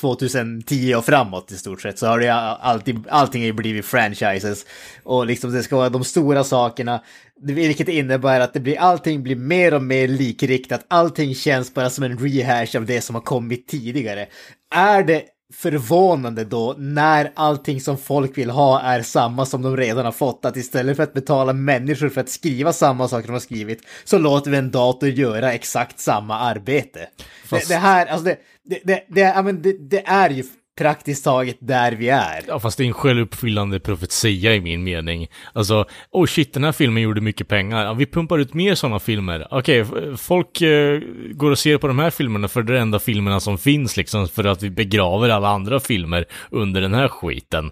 2010 och framåt i stort sett så har det ju alltid, allting har ju blivit franchises. Och liksom det ska vara de stora sakerna, vilket innebär att det blir, allting blir mer och mer likriktat, allting känns bara som en rehash av det som har kommit tidigare. Är det förvånande då när allting som folk vill ha är samma som de redan har fått. Att istället för att betala människor för att skriva samma saker de har skrivit så låter vi en dator göra exakt samma arbete. Fast- Det, det här, alltså det, det, det, det, det är ju praktiskt taget där vi är. Ja, fast det är en självuppfyllande profetia i min mening. Alltså, oh shit, den här filmen gjorde mycket pengar. Ja, vi pumpar ut mer sådana filmer. Okej, f- folk eh, går och ser på de här filmerna för det är de enda filmerna som finns liksom, för att vi begraver alla andra filmer under den här skiten.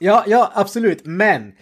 Ja, ja, absolut, men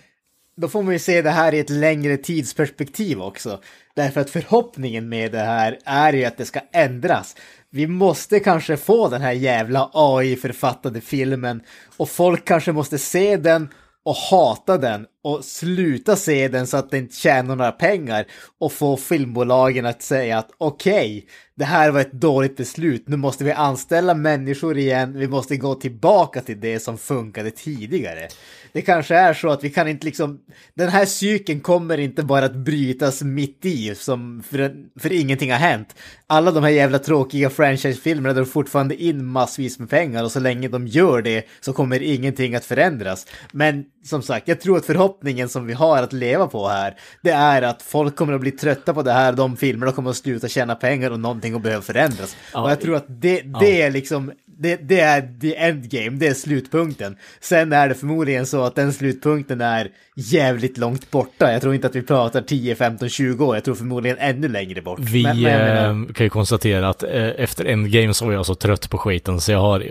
då får man ju se det här i ett längre tidsperspektiv också. Därför att förhoppningen med det här är ju att det ska ändras. Vi måste kanske få den här jävla AI-författade filmen och folk kanske måste se den och hata den och sluta se den så att den inte tjänar några pengar och få filmbolagen att säga att okej, okay, det här var ett dåligt beslut, nu måste vi anställa människor igen, vi måste gå tillbaka till det som funkade tidigare. Det kanske är så att vi kan inte liksom, den här cykeln kommer inte bara att brytas mitt i, som för, för ingenting har hänt. Alla de här jävla tråkiga franchisefilmerna drar fortfarande in massvis med pengar och så länge de gör det så kommer ingenting att förändras. Men som sagt, jag tror att förhoppningsvis förhoppningen som vi har att leva på här, det är att folk kommer att bli trötta på det här, de filmerna kommer att sluta tjäna pengar och någonting att behöva förändras. Ja, och jag tror att det, det ja. är liksom, det, det är the endgame, det är slutpunkten. Sen är det förmodligen så att den slutpunkten är jävligt långt borta. Jag tror inte att vi pratar 10, 15, 20 år, jag tror förmodligen ännu längre bort. Vi men, men menar... Eh, kan ju konstatera att eh, efter endgame så var jag så trött på skiten så jag har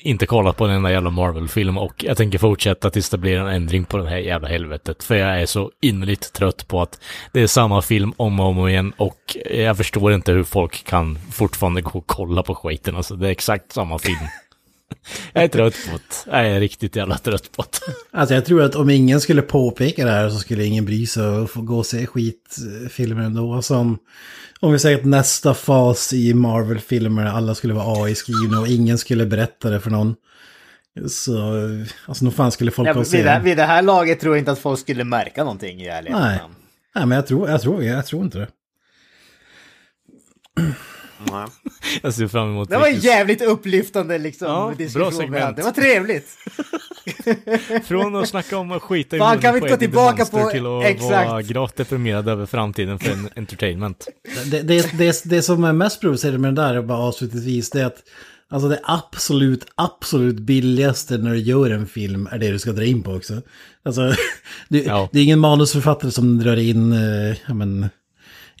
inte kollat på en enda jävla Marvel-film och jag tänker fortsätta tills det blir en ändring på det här jävla helvetet. För jag är så innerligt trött på att det är samma film om och om igen och jag förstår inte hur folk kan fortfarande gå och kolla på skiten. Alltså det är exakt samma film. [LAUGHS] Jag är trött på det. Jag är riktigt jävla trött på det. Alltså jag tror att om ingen skulle påpeka det här så skulle ingen bry sig och få gå och se skitfilmer ändå. Som om vi säger att nästa fas i Marvel-filmer, alla skulle vara AI-skrivna och ingen skulle berätta det för någon. Så, alltså nog fan skulle folk ja, se det. Vid det här laget tror jag inte att folk skulle märka någonting i ärlighetens Nej. Nej, men jag tror, jag tror, jag tror inte det. Nej. Jag ser fram emot det. var en jävligt upplyftande liksom ja, bra segment. Det var trevligt. [LAUGHS] [LAUGHS] Från att snacka om att skita i Fan, kan vi inte gå tillbaka på... till att Exakt. vara gravt deprimerad över framtiden för en entertainment. Det, det, det, det som är mest provocerande med det där, bara avslutningsvis, det är att Alltså det absolut, absolut billigaste när du gör en film är det du ska dra in på också. Alltså, [LAUGHS] det, ja. det är ingen manusförfattare som drar in, eh, men,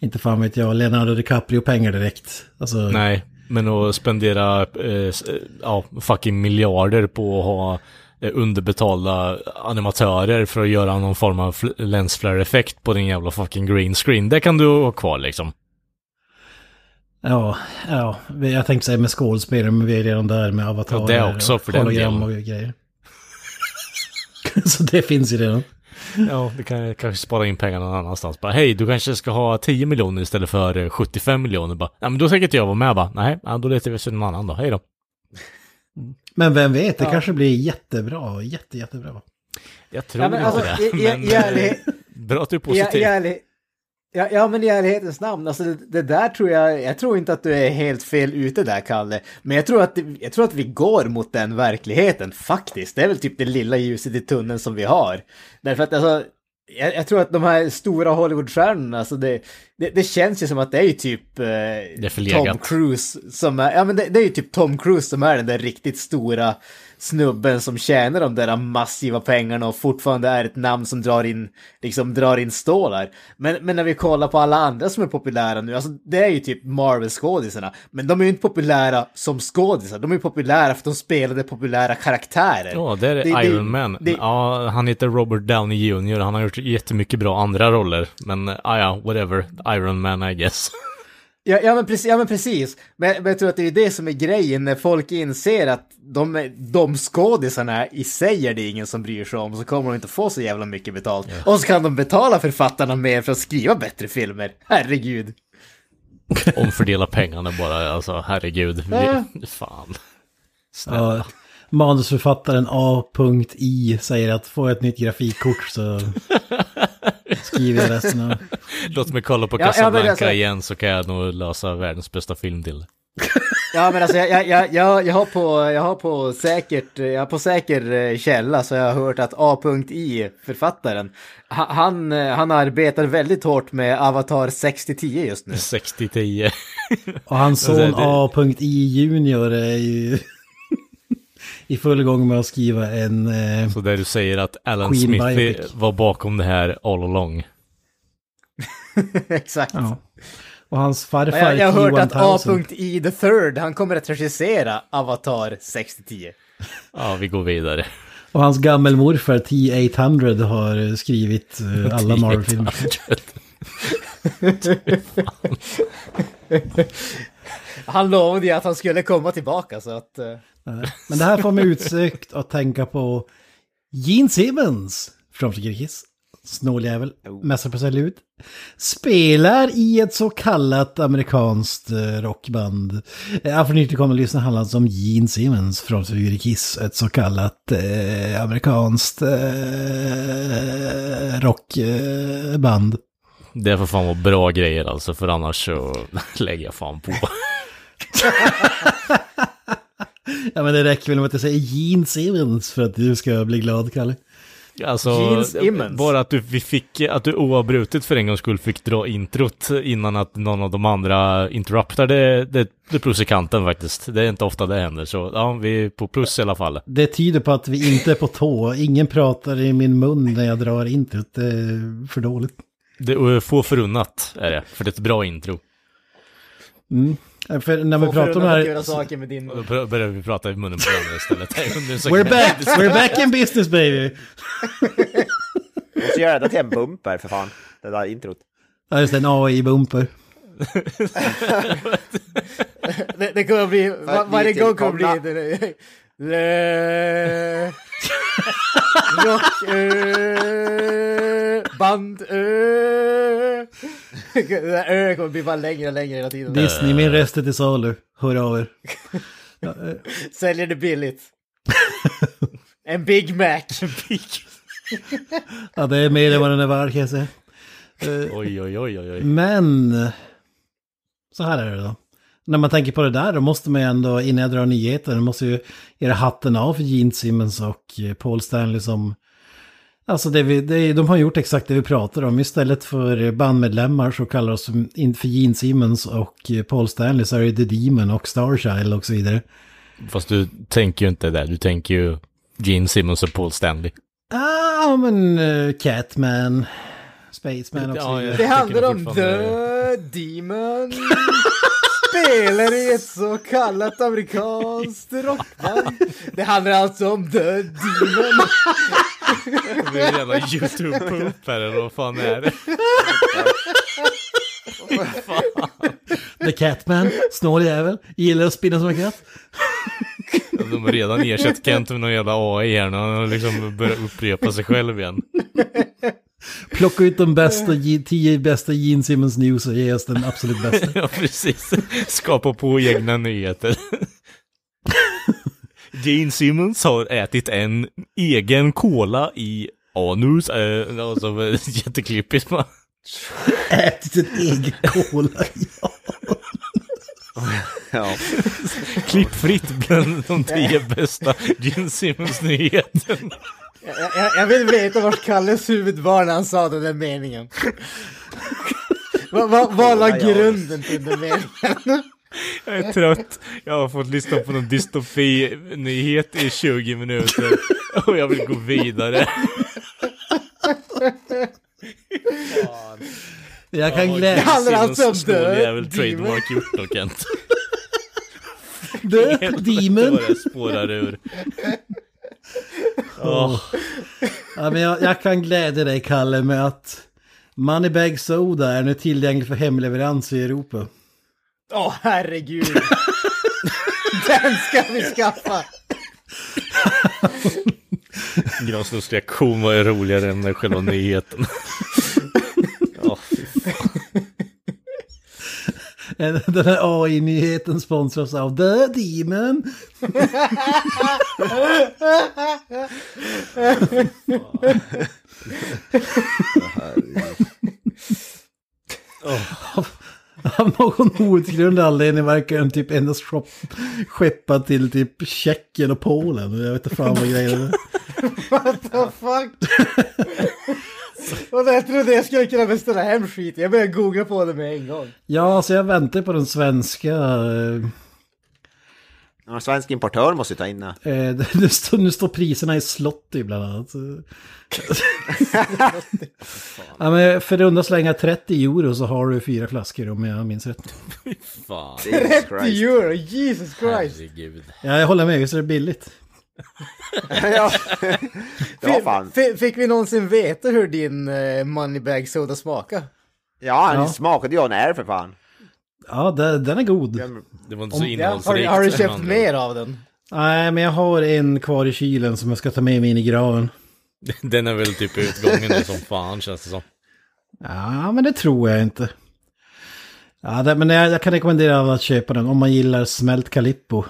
inte fan vet jag, Leonardo DiCaprio-pengar direkt. Alltså... Nej, men att spendera eh, ja, fucking miljarder på att ha eh, underbetalda animatörer för att göra någon form av lensflare-effekt på din jävla fucking green screen. Det kan du ha kvar liksom. Ja, ja, jag tänkte säga med skådespelare, men vi är redan där med avatar. Ja, det också för den delen. och grejer. [LAUGHS] Så det finns ju redan. Ja, vi kan kanske spara in pengarna någon annanstans. Bara, hej, du kanske ska ha 10 miljoner istället för 75 eh, miljoner. Bara, ja, men då tänker inte jag vara med. Bara, nej, då letar vi efter någon annan då. Hej då. Men vem vet, det ja. kanske blir jättebra. Jätte, jättebra. Jag tror ja, men, inte alltså, det. I, men, i ärlighet, bra att du är positiv. I, i, ärlighet, Ja, ja, men i ärlighetens namn, alltså det, det, där tror jag, jag tror inte att du är helt fel ute där, Kalle. Men jag tror, att, jag tror att vi går mot den verkligheten, faktiskt. Det är väl typ det lilla ljuset i tunneln som vi har. Därför att alltså, jag, jag tror att de här stora Hollywoodstjärnorna, alltså det, det, det, känns ju som att det är ju typ eh, Tom Cruise som är, ja men det, det är ju typ Tom Cruise som är den där riktigt stora snubben som tjänar de där massiva pengarna och fortfarande är ett namn som drar in, liksom drar in stålar. Men, men när vi kollar på alla andra som är populära nu, alltså det är ju typ Marvel-skådisarna. Men de är ju inte populära som skådisar, de är populära för att de spelade populära karaktärer. Ja, det är det, Iron det, Man. Det, ja, han heter Robert Downey Jr. Han har gjort jättemycket bra andra roller. Men, ah, ja, whatever. Iron Man, I guess. [LAUGHS] Ja, ja, men precis, ja men precis. Men, men jag tror att det är det som är grejen när folk inser att de, de skådisarna i sig är det ingen som bryr sig om så kommer de inte få så jävla mycket betalt. Ja. Och så kan de betala författarna mer för att skriva bättre filmer. Herregud. [LAUGHS] Omfördela pengarna bara, alltså herregud. Ja. Fan. Snälla. Ja, manusförfattaren A.I säger att få ett nytt grafikkort så [LAUGHS] skriver jag resten av... [LAUGHS] Låt mig kolla på Casablanca ja, alltså... igen så kan jag nog lösa världens bästa film till. [LAUGHS] Ja men alltså jag, jag, jag, jag, har på, jag har på säkert, jag har på säker eh, källa så jag har hört att A.I författaren, han, han arbetar väldigt hårt med Avatar 6010 just nu. [LAUGHS] 6010. Och hans son A.I Junior är ju i full gång med att skriva en... Eh, så där du säger att Alan Queen Smith biopic. var bakom det här all along. [LAUGHS] Exakt. Ja. Och hans farfar Jag, jag har hört att A.I the third, han kommer att regissera Avatar 6010. Ja, vi går vidare. Och hans gammelmorfar T-800 har skrivit uh, [LAUGHS] alla Marvel-filmer. [LAUGHS] han lovade ju att han skulle komma tillbaka så att... Uh... Men det här får mig utsökt att tänka på Gene Simmons från Kiss. snåljävel, mässar på sig ut. Spelar i ett så kallat amerikanskt eh, rockband. Eh, För nytillkomna lyssnare handlar det om Gene Simmons från Kiss. Ett så kallat eh, amerikanskt eh, rockband. Det får fan vara bra grejer alltså, för annars så [LAUGHS] lägger jag fan på. [LAUGHS] ja men det räcker väl med att jag säger Gene Simmons för att du ska bli glad, Kalle. Alltså, Jeans bara att du, vi fick, att du oavbrutet för en gångs skull fick dra introt innan att någon av de andra interruptade, det, det plus i kanten faktiskt. Det är inte ofta det händer, så ja, vi är på plus i alla fall. Det tyder på att vi inte är på tå. Ingen pratar i min mun när jag drar introt. Det är för dåligt. Det är få förunnat är det, för det är ett bra intro. Mm. För när vi Får pratar om det här... saker med din Då mun. börjar vi prata i munnen på varandra istället. We're back! We're back in business baby! Du måste göra det till en bumper för fan. Det där introt. Ja just det, en AI-bumper. Det, det kommer bli, var, varje gång kommer bli Le... Rock... Ö... Band... Ö... Det där ö kommer bli bara längre och längre hela tiden. Disney, min röst är till salu. Hör av er. Ja, eh, Säljer det billigt. En Big Mac. Ja, det är mer än vad den är värd kan jag säga. Oj, oj, oj, oj, oj. Men... Så här är det då. När man tänker på det där, då måste man ju ändå, innan jag drar nyheter, då måste ju göra hatten av för Gene Simmons och eh, Paul Stanley som... Alltså det vi, det, de har gjort exakt det vi pratar om. Istället för bandmedlemmar så kallar oss för Gene Simmons och eh, Paul Stanley så är det The Demon och Starchild och så vidare. Fast du tänker ju inte det, du tänker ju Gene Simmons och Paul Stanley. Ah, men uh, Catman, Spaceman och så Ja, vidare. ja. Det handlar om The Demon. [LAUGHS] Spelar i ett så kallat amerikanskt rockband. Det handlar alltså om The Demon. Det är en jävla YouTube-poop här, eller vad fan är det? The Catman, snåljävel, gillar att spinna som en katt. De har redan ersatt Kent med någon jävla AI här, nu. han har liksom börjat upprepa sig själv igen. Plocka ut de bästa, tio bästa Gene Simmons News och ge oss den absolut bästa. [LAUGHS] Ja, precis. Skapa på egna nyheter. [LAUGHS] Gene Simmons har ätit en egen cola i anus. Eh, alltså, jätteklippigt bara. Ätit en egen cola. Ja. [LAUGHS] Ja. [LAUGHS] Klippfritt bland de tio bästa Gene Simmons-nyheterna. Jag, jag, jag vill veta vart Kalles huvud var när han sa den där meningen. Vad vad- vad la grunden till den meningen? Jag är trött. Jag har fått lyssna på någon dystopi-nyhet i 20 minuter. Och jag vill gå vidare. Jag kan Det glädja handlar alltså om Snåljävel The trademark gjort då Kent. [LAUGHS] Det Demon. det spårar ur. [LAUGHS] Åh, Ja, men jag, jag kan glädja dig, Kalle, med att Moneybag Soda är nu tillgänglig för hemleverans i Europa. Åh herregud. [LAUGHS] Den ska vi skaffa. Granströms reaktion var ju roligare än själva nyheten. [LAUGHS] Ja, fy [LAUGHS] Den här AI-nyheten sponsras av The Demon. Av någon outgrundlig anledning verkar den typ endast shop- skeppa till typ Tjeckien och Polen. Jag vet inte fan vad grejen är. What the fuck? Och jag trodde jag skulle kunna beställa hem skit. Jag började googla på det med en gång. Ja, alltså jag väntar på den svenska... eh, En svensk importör måste ju ta in [LAUGHS] det. Eh, nu, står, nu står priserna i Slotty bland annat. [LAUGHS] ja, men för runda slänga 30 euro så har du fyra flaskor om jag minns rätt. fan. Jesus 30 Christ. euro, Jesus Christ. Herregud. Ja, jag håller med, visst är det billigt? Ja. [LAUGHS] ja, fan. F- fick vi någonsin veta hur din uh, Moneybag Soda smakar? Ja, han Ja. smakade ju en är för fan. Ja, det, den är god. Det var inte så Ja, har, innehållsrikt. har du köpt mer av den? Nej, men jag har en kvar i kylen som jag ska ta med mig in i graven. [LAUGHS] Den är väl typ utgången nu som fan känns det som. Ja, men det tror jag inte. Ja, det, men jag, jag kan rekommendera alla att köpa den om man gillar smält Calippo.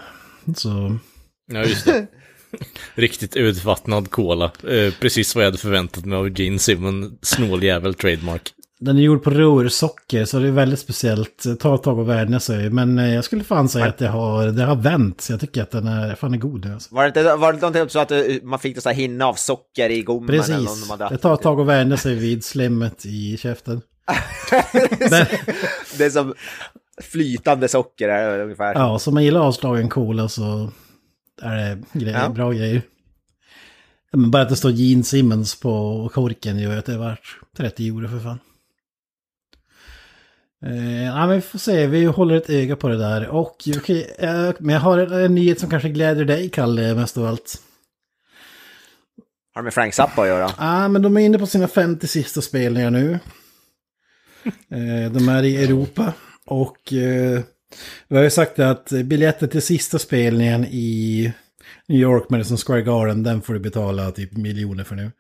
Så, Ja, just det. [LAUGHS] [LAUGHS] Riktigt utvattnad cola. Eh, precis vad jag hade förväntat mig av Gene Simmons snåljävel trademark. den är gjord på rörsocker så det är väldigt speciellt. Tar ett tag att vänja sig. Men eh, jag skulle fan säga att det har, det har vänt. Så jag tycker att den är, fan är god. Alltså. Var det inte var det inte någonting så att eh, man fick det så här hinna av socker i gommen? eller Precis. hade- Det tar ett tag att vänja sig vid slemmet i käften. [LAUGHS] Men, Det är som flytande socker är det ungefär. ja, så man gillar avslagen cola så är det grejer, Ja. bra grejer. Men bara att det står Gene Simmons på korken gör att det är värt 30 euro för fan. Eh, ja, men vi får se, vi håller ett öga på det där. Och okej, eh, men jag har en, en nyhet som kanske gläder dig, Kalle, mest av allt. Har det med Frank Zappa att göra? Ja, men de är inne på sina 50 sista spelningar nu. [LAUGHS] Eh, de är i Europa. Och eh, vi har ju sagt att biljetter till sista spelningen i New York, Madison Square Garden, den får du betala typ miljoner för nu.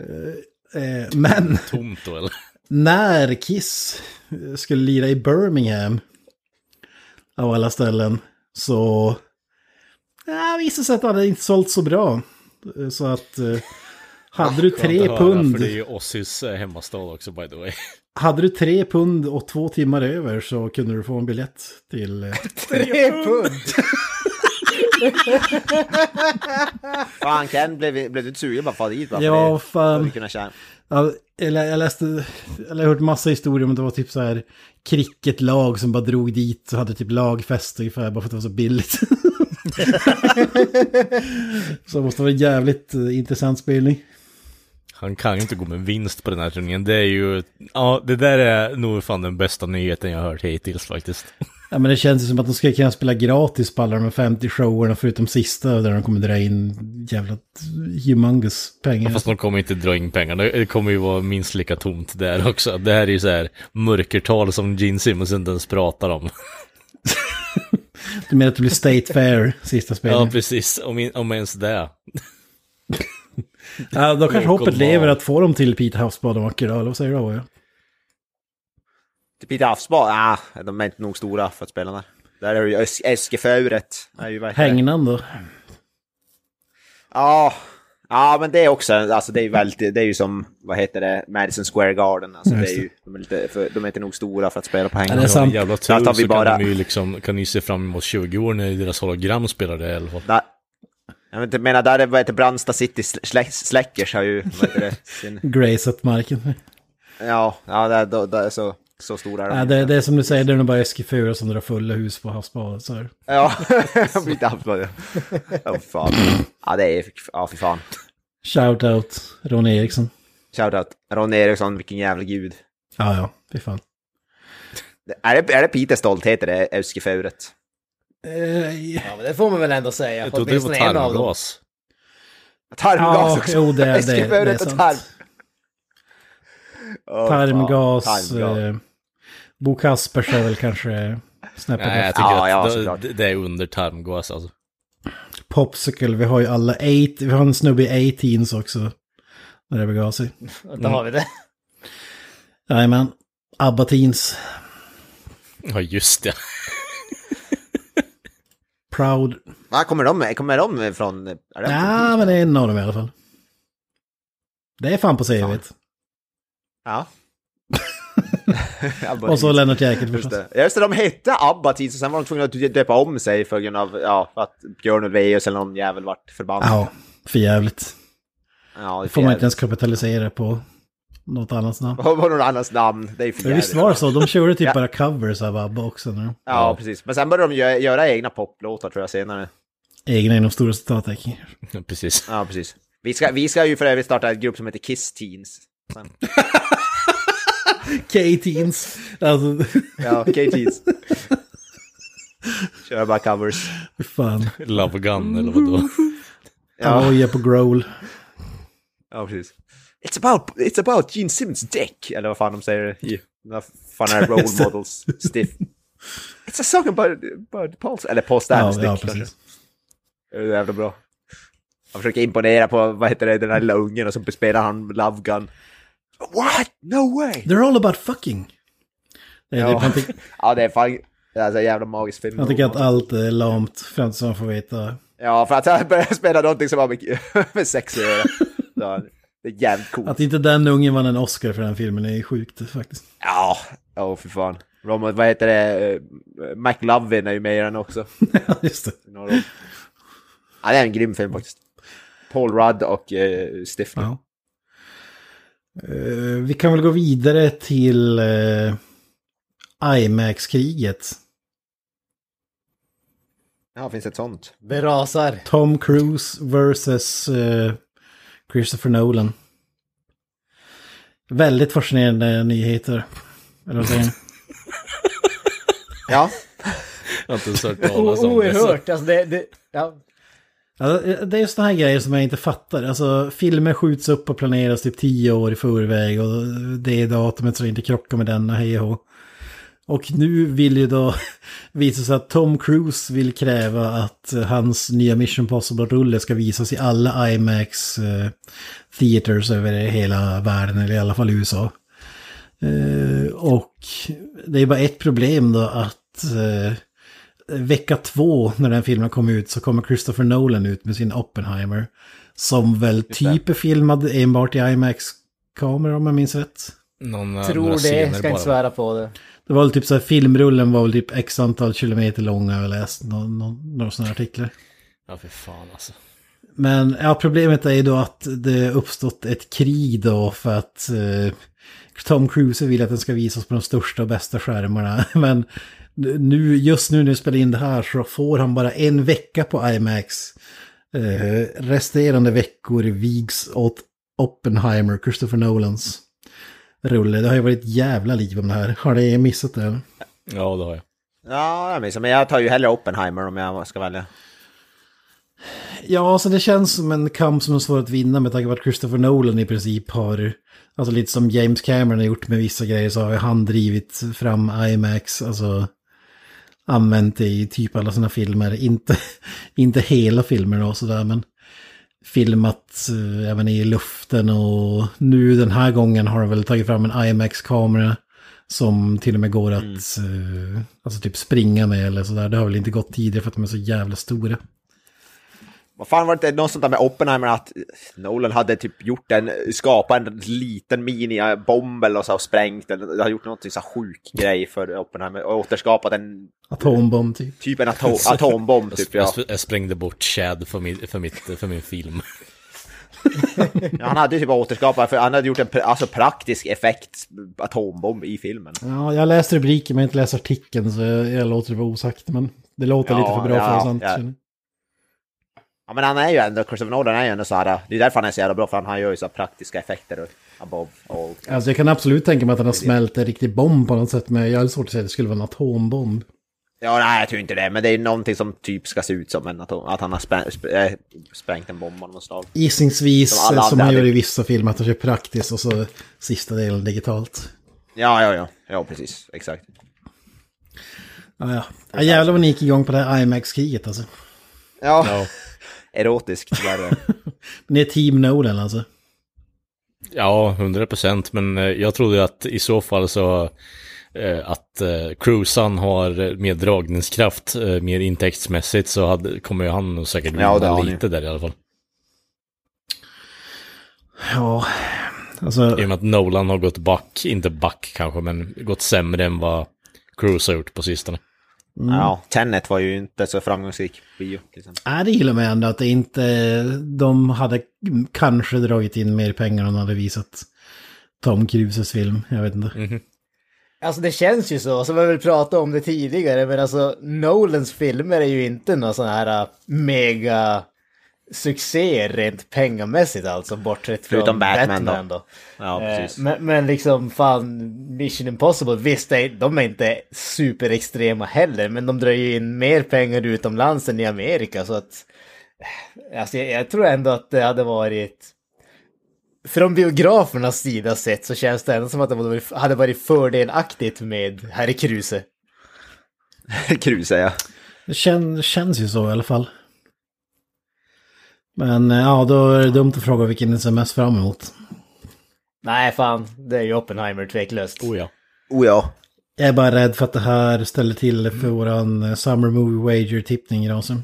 Eh, eh, men [LAUGHS] Tomt då eller? när Kiss skulle lira i Birmingham, av alla ställen, så ja, visade sig att det hade inte sålt så bra. Så att eh, hade du tre att höra, pund, För det är ju Ossis eh, hemmastad också by the way. [LAUGHS] hade du tre pund och två timmar över så kunde du få en biljett till... eh, [LAUGHS] Tre pund! [LAUGHS] Fan Ken, blev, blev du inte sugen bara för dit? Bara Ja, fan. Ja, eller jag läste, eller jag har hört massa historier om det var typ så här cricketlag som bara drog dit och hade typ lagfest ungefär bara för att det var så billigt. så det måste vara en jävligt eh, intressant spelning. Han kan ju inte gå med vinst på den här turneringen. Det är ju, ja det där är nog fan den bästa nyheten jag har hört hittills faktiskt. Ja men det känns ju som att de ska kunna spela gratis på alla de här 50 showerna förutom sista där de kommer dra in jävla humongous pengar. Fast de kommer inte dra in pengar. Det kommer ju vara minst lika tomt där också. Det här är ju så här mörkertal som Gene Simmons inte ens pratar om. Du menar att det blir State Fair sista Ja, spelningen? precis. Om, om ens det. Ja, då kanske hoppet lever att få dem till Pete Havsbad och åker då, eller vad säger du? Ja? Till Peter Afsbad? Ah, de är inte nog stora för att spela där. Där är ju Eskeföret. ju Hängnan då? Ja, ja men det är också, alltså det är väldigt, det är ju som, vad heter det, Madison Square Garden. Alltså det är ju, de är, lite, för, de är inte nog stora för att spela på Ja, det är sant. Jävla tur vi så bara- kan de ju liksom, kan ni se fram emot 20 år när deras hologram spelar det i alla fall. Där, jag vet inte, menar där är, heter Brandsta City Slä- Släckers har ju, vad det, [LAUGHS] sin, Graceat marken. ja, ja det, då- det är så, så stora är de Ja, inte. det, det är som du säger, det är nog bara Eskifura som drar fulla hus på havsbadet. Så här. Ja, [LAUGHS] Peter Afsbad ja. Ja, fan. Ja, det är, ja fy fan. Shout out Ronny Eriksson. Shoutout Ron Eriksson, vilken jävla gud. Ja, ja, fy fan. Är det, är det Peters stolthet, det Eskeföret? Eh, Ja, men det får man väl ändå säga. Jag trodde det var tarmgas. Tarmgas ja, också. jo, det, det, det är Eskeföret och sant. tarm. Åh, Tarmgas. tarmgas. Eh, Bo Kaspers är väl kanske snäppet Nej, jag tycker Ja, ja, att såklart. det, det är under tarmgas alltså. Popsicle, vi har ju alla eight, vi har en snubbe i 18s också. När det begav sig. Då har vi det. Jajamän. Abba Teens. Ja, just det. Proud. Var kommer de, kommer de från? Ja, men det är en av dem i alla fall. Det är fan på CVt. Ja. [LAUGHS] Och så Lennart Jäkel Just förstås. det. Just det, de hette Abba Teens och sen var de tvungna att döpa om sig för grund av, ja, att Björn Ulvaeus eller någon jävel vart förbannad. Ja, för jävligt. Ja, det Får man inte ens kapitalisera på något annat namn. Vad var någon annans namn? Det är för visst var det så? De körde typ Ja. bara covers av ABBA också. Nu. Ja, precis. Men sen började de gö- göra egna poplåtar tror jag senare. Egna inom stora citattecken. Precis. Ja, precis. Vi ska, vi ska ju för övrigt starta en grupp som heter Kiss Teens. [LAUGHS] K-Teens. Alltså, Ja, K-Teens. Kör bara covers. fan. Love Gun eller vadå? Ja, Avoya på Growl. ja precis. It's about, it's about Gene Simmons dick, eller vad fan de säger i den fan är role models stiff. It's a song about, about Paul's, eller Paul Ja, Stanleys ja, dick kanske. precis. Det är jävla bra. Han försöker imponera på, vad heter det, den här lilla ungen och så spelar han Love Gun. What? No way! They're all about fucking. Är Ja. det, man, tycker, [LAUGHS] Ja, det är fan... Det är alltså en jävla magisk film. man tycker att allt är lamt fram tills man får veta. Ja, för att han börjar spela någonting som har med, [LAUGHS] med sex att göra. [LAUGHS] Det är jävligt coolt. Att inte den ungen vann en Oscar för den filmen är sjukt faktiskt. Ja, åh för fan. Robert, vad heter det? Eh, McLovin är ju med i den också. [LAUGHS] Ja, just det. Ja, det är en grym film faktiskt. Paul Rudd och uh, Stifler. Ja. Eh, vi kan väl gå vidare till uh, IMAX-kriget. Ja, finns ett sånt. Det rasar. Tom Cruise versus eh, Christopher Nolan. Väldigt fascinerande nyheter. Eller vad säger ni? [LAUGHS] Ja, Jag har inte ens hört O- talas om det. så- Oerhört. Alltså det, det, ja. Alltså, det är sådana här grejer som jag inte fattar. Alltså, filmer skjuts upp och planeras typ tio år i förväg och det är datumet så det inte krockar med denna, hej och hå. Och nu vill ju då [LAUGHS] visa sig att Tom Cruise vill kräva att hans nya Mission Possible-rulle ska visas i alla IMAX eh, theaters över hela världen, eller i alla fall USA. Eh, och det är bara ett problem då att eh, vecka två när den filmen kom ut så kommer Christopher Nolan ut med sin Oppenheimer. Som väl typ är filmad enbart i IMAX-kamera om jag minns rätt. Någon, Tror det, ska inte bara. svära på det. Det var väl typ så här, filmrullen var väl typ x antal kilometer lång, jag har läst nå- nå- några sådana artiklar. Ja, för fan alltså. Men ja, problemet är ju då att det uppstått ett krig då för att eh, Tom Cruise vill att den ska visas på de största och bästa skärmarna. [LAUGHS] Men nu, just nu när vi spelar in det här så får han bara en vecka på IMAX. Eh, resterande veckor vigs åt Oppenheimer, Christopher Nolans rulle. Det har ju varit ett jävla liv om det här. Har ni missat det? eller? Ja, det har jag. ja jag minns, men jag tar ju hellre Oppenheimer om jag ska välja. Ja, alltså det känns som en kamp som är svår att vinna med tanke på att Christopher Nolan i princip har, alltså lite som James Cameron har gjort med vissa grejer så har ju han drivit fram IMAX, alltså använt det i typ alla sina filmer. Inte, [LAUGHS] inte hela filmer och sådär, men filmat eh, även i luften och nu den här gången har de väl tagit fram en IMAX-kamera som till och med går att eh, alltså typ springa med eller sådär. Det har väl inte gått tidigare för att de är så jävla stora. Vad fan var det inte något sånt där med Oppenheimer att Nolan hade typ gjort en, skapat en liten minibomb eller så och sprängt den. Det har gjort något så sjuk grej för Oppenheimer och återskapat en Atombomb typ. typ en atom, atombomb typ ja. Jag, sprängde bort Chad för min, för, mitt, för min film. [LAUGHS] ja. Han hade ju typ återskapat, för han hade gjort en alltså, praktisk effekt atombomb i filmen. Ja, jag har läst rubriken men inte läst artikeln så jag, jag låter det vara osagt. Men det låter Ja, lite för bra för att vara ja, sant. Ja. men han är ju ändå, Christopher Nolan är ju ändå så här, det är därför han är så jävla bra, för han gör ju så praktiska effekter above all. Alltså jag kan absolut tänka mig att han har smält en riktig bomb på något sätt. Men jag har svårt att säga att det skulle vara en atombomb. Ja, nej jag tror inte det, men det är någonting som typ ska se ut som en atom, att han har äh, sprängt en bomb av något slag. Gissningsvis Som eh, som man gör i vissa filmer att han kör praktiskt och så sista delen digitalt. Ja, ja, ja, ja precis, exakt. Ja, ja. ja jävlar vad ni gick igång på det här IMAX-kriget alltså. Ja, Ja. Erotiskt värre. [LAUGHS] Ni är team Nolan alltså. Ja, 100 procent. Men eh, jag trodde att i så fall så eh, att eh, Cruisan har mer dragningskraft, eh, mer intäktsmässigt så hade, kommer ju han nog säkert Ja, vinna han lite där i alla fall. Ja, alltså I och med att Nolan har gått back, inte back kanske, men gått sämre än vad Cruise har gjort på sistone. Ja, Tenet var ju inte så framgångsrik bio är det gillar mig ändå att det inte, de hade kanske dragit in mer pengar om de hade visat Tom Cruises film. Jag vet inte. Alltså det känns ju så, som vi väl pratat om det tidigare, men alltså Nolans filmer är ju inte någon sån här uh, mega succé rent pengamässigt alltså, bortsett från Förutom Batman då. Batman då. Ja, Eh, precis. Men, men liksom fan, Mission Impossible, visst de är inte superextrema heller, men de drar ju in mer pengar utomlands än i Amerika så att... eh, Alltså jag, jag tror ändå att det hade varit... Från biografernas sida sett så känns det ändå som att det hade varit- fördelaktigt med Herre Kruse. [LAUGHS] Kruse ja. Det kän, känns ju så i alla fall. Men eh, ja, då är det dumt att fråga vilken ni ser mest fram emot. Nej, fan. Det är ju Oppenheimer tveklöst. Oh ja. Oh ja. Jag är bara rädd för att det här ställer till för våran eh, Summer Movie Wager-tippning, Rasen.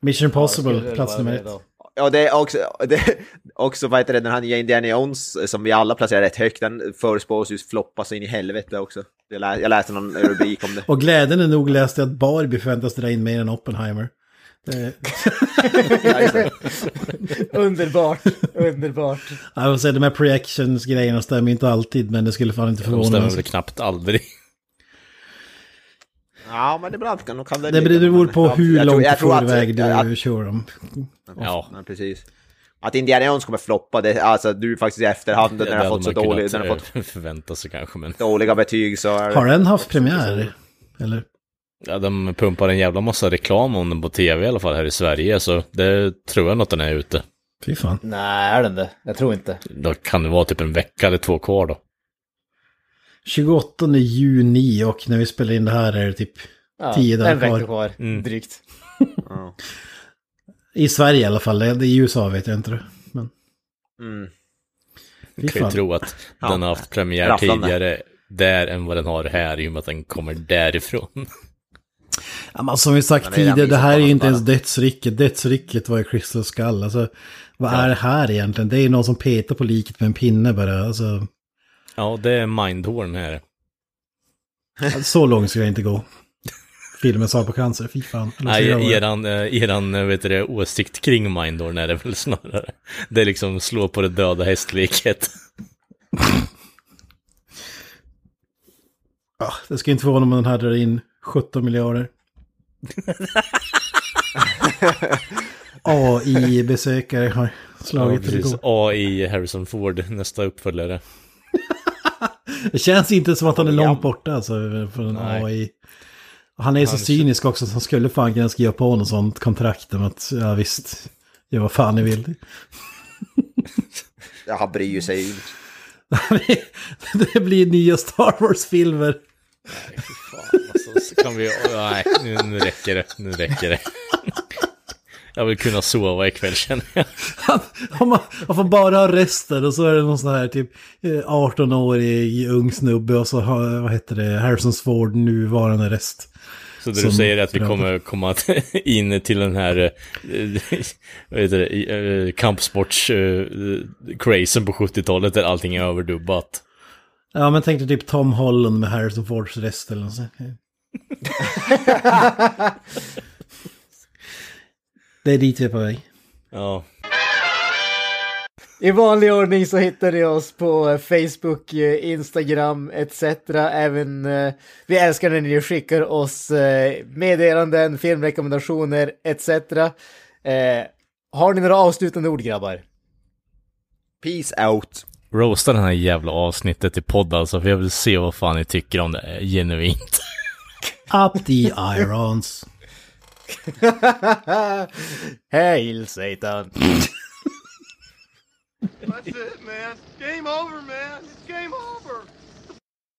Mission Impossible, det plats nummer det ett. Ja, det är också, det är också vad heter det, den här nya Indiana Jones eh, som vi alla placerar rätt högt, den förespås ju floppa så in i helvete också. Jag, lä, jag läste någon rubrik om det. Och glädjande nog läste jag att Barbie förväntas dra in mer än Oppenheimer. [LAUGHS] Underbart, underbart. jag vill säga, de här projections-grejerna stämmer inte alltid, men det skulle fan inte De förvåna stämmer mig. väl knappt aldrig. Ja, men ibland kan, kan det Det beror men- på ja, hur jag långt jag tror att- förväg du att- kör dem. Ja. Ja, precis. Att Indiana Jones kommer floppa, det, alltså du faktiskt i efterhand när den har fått så dålig, den har fått förvänta sig kanske, men... dåliga betyg så Har den haft premiär? Eller? Ja, de pumpar en jävla massa reklam om den på tv i alla fall här i Sverige, så det tror jag nog att den är ute. Fy fan. Nej, är den det? Jag tror inte. Då kan det vara typ en vecka eller två kvar då. 28 juni och när vi spelar in det här är det typ Ja, 10 dagar en vecka kvar. kvar, Mm. drygt. Ja. I Sverige i alla fall, det- i USA vet jag inte det. Men Mm. fy kan ju tro att den har haft premiär rafflande. tidigare där än vad den har här i och med att den kommer därifrån. [LAUGHS] Ja, men som vi sagt tidigare, det här är ju inte på ens dödsriket. Dödsriket var ju Crystal Skull. Alltså, vad är det här egentligen? Det är ju någon som petar på liket med en pinne bara. Alltså, Ja, det är Mindhorn här. så långt ska jag inte gå. Filmen sa på cancer, fy fan. Nej, eran, eh, eran eh, vet du, det, åsikt kring Mindhorn är det väl snarare. Det är liksom slå på det döda hästliket. Ja, det ska inte förvåna om den här drar in 17 miljarder. AI-besökare har Ja, slagit precis. rekord. AI Harrison Ford, nästa uppföljare. [LAUGHS] Det känns inte som att han är långt borta alltså från Nej. AI. Han är så Han- cynisk också så han skulle fan kunna skriva på något sånt kontrakt om att ja visst, gör vad fan ni vill. [LAUGHS] Ja, han bryr sig ju [LAUGHS] det blir nya Star Wars-filmer. Fan, alltså, så kan vi... Nej, nu, räcker det. Nu räcker det. Jag vill kunna sova ikväll känner jag. Han, man- han får bara ha rester och så är det någon sån här typ eh, 18-årig ung snubbe och så har, vad heter det, Harrison Ford nuvarande rest. Så det du säger är att vi kommer komma [LAUGHS] in till den här, eh, [LAUGHS] vad heter det, eh, kampsports-crazen på 70-talet där allting är överdubbat. Ja men tänk dig typ Tom Holland med Harrison Fords rest eller något sånt. [LAUGHS] Det är dit vi är på väg. Ja, I vanlig ordning så hittar ni oss på eh, Facebook, eh, Instagram etc. Även eh, vi älskar när ni skickar oss eh, meddelanden, filmrekommendationer etc. Eh, har ni några avslutande ord grabbar? Peace out. roasta den här jävla avsnittet i podd alltså, för jag vill se vad fan ni tycker om det genuint. [LAUGHS] Up the irons. Hail Satan! That's it, man. Game over, man. It's game over.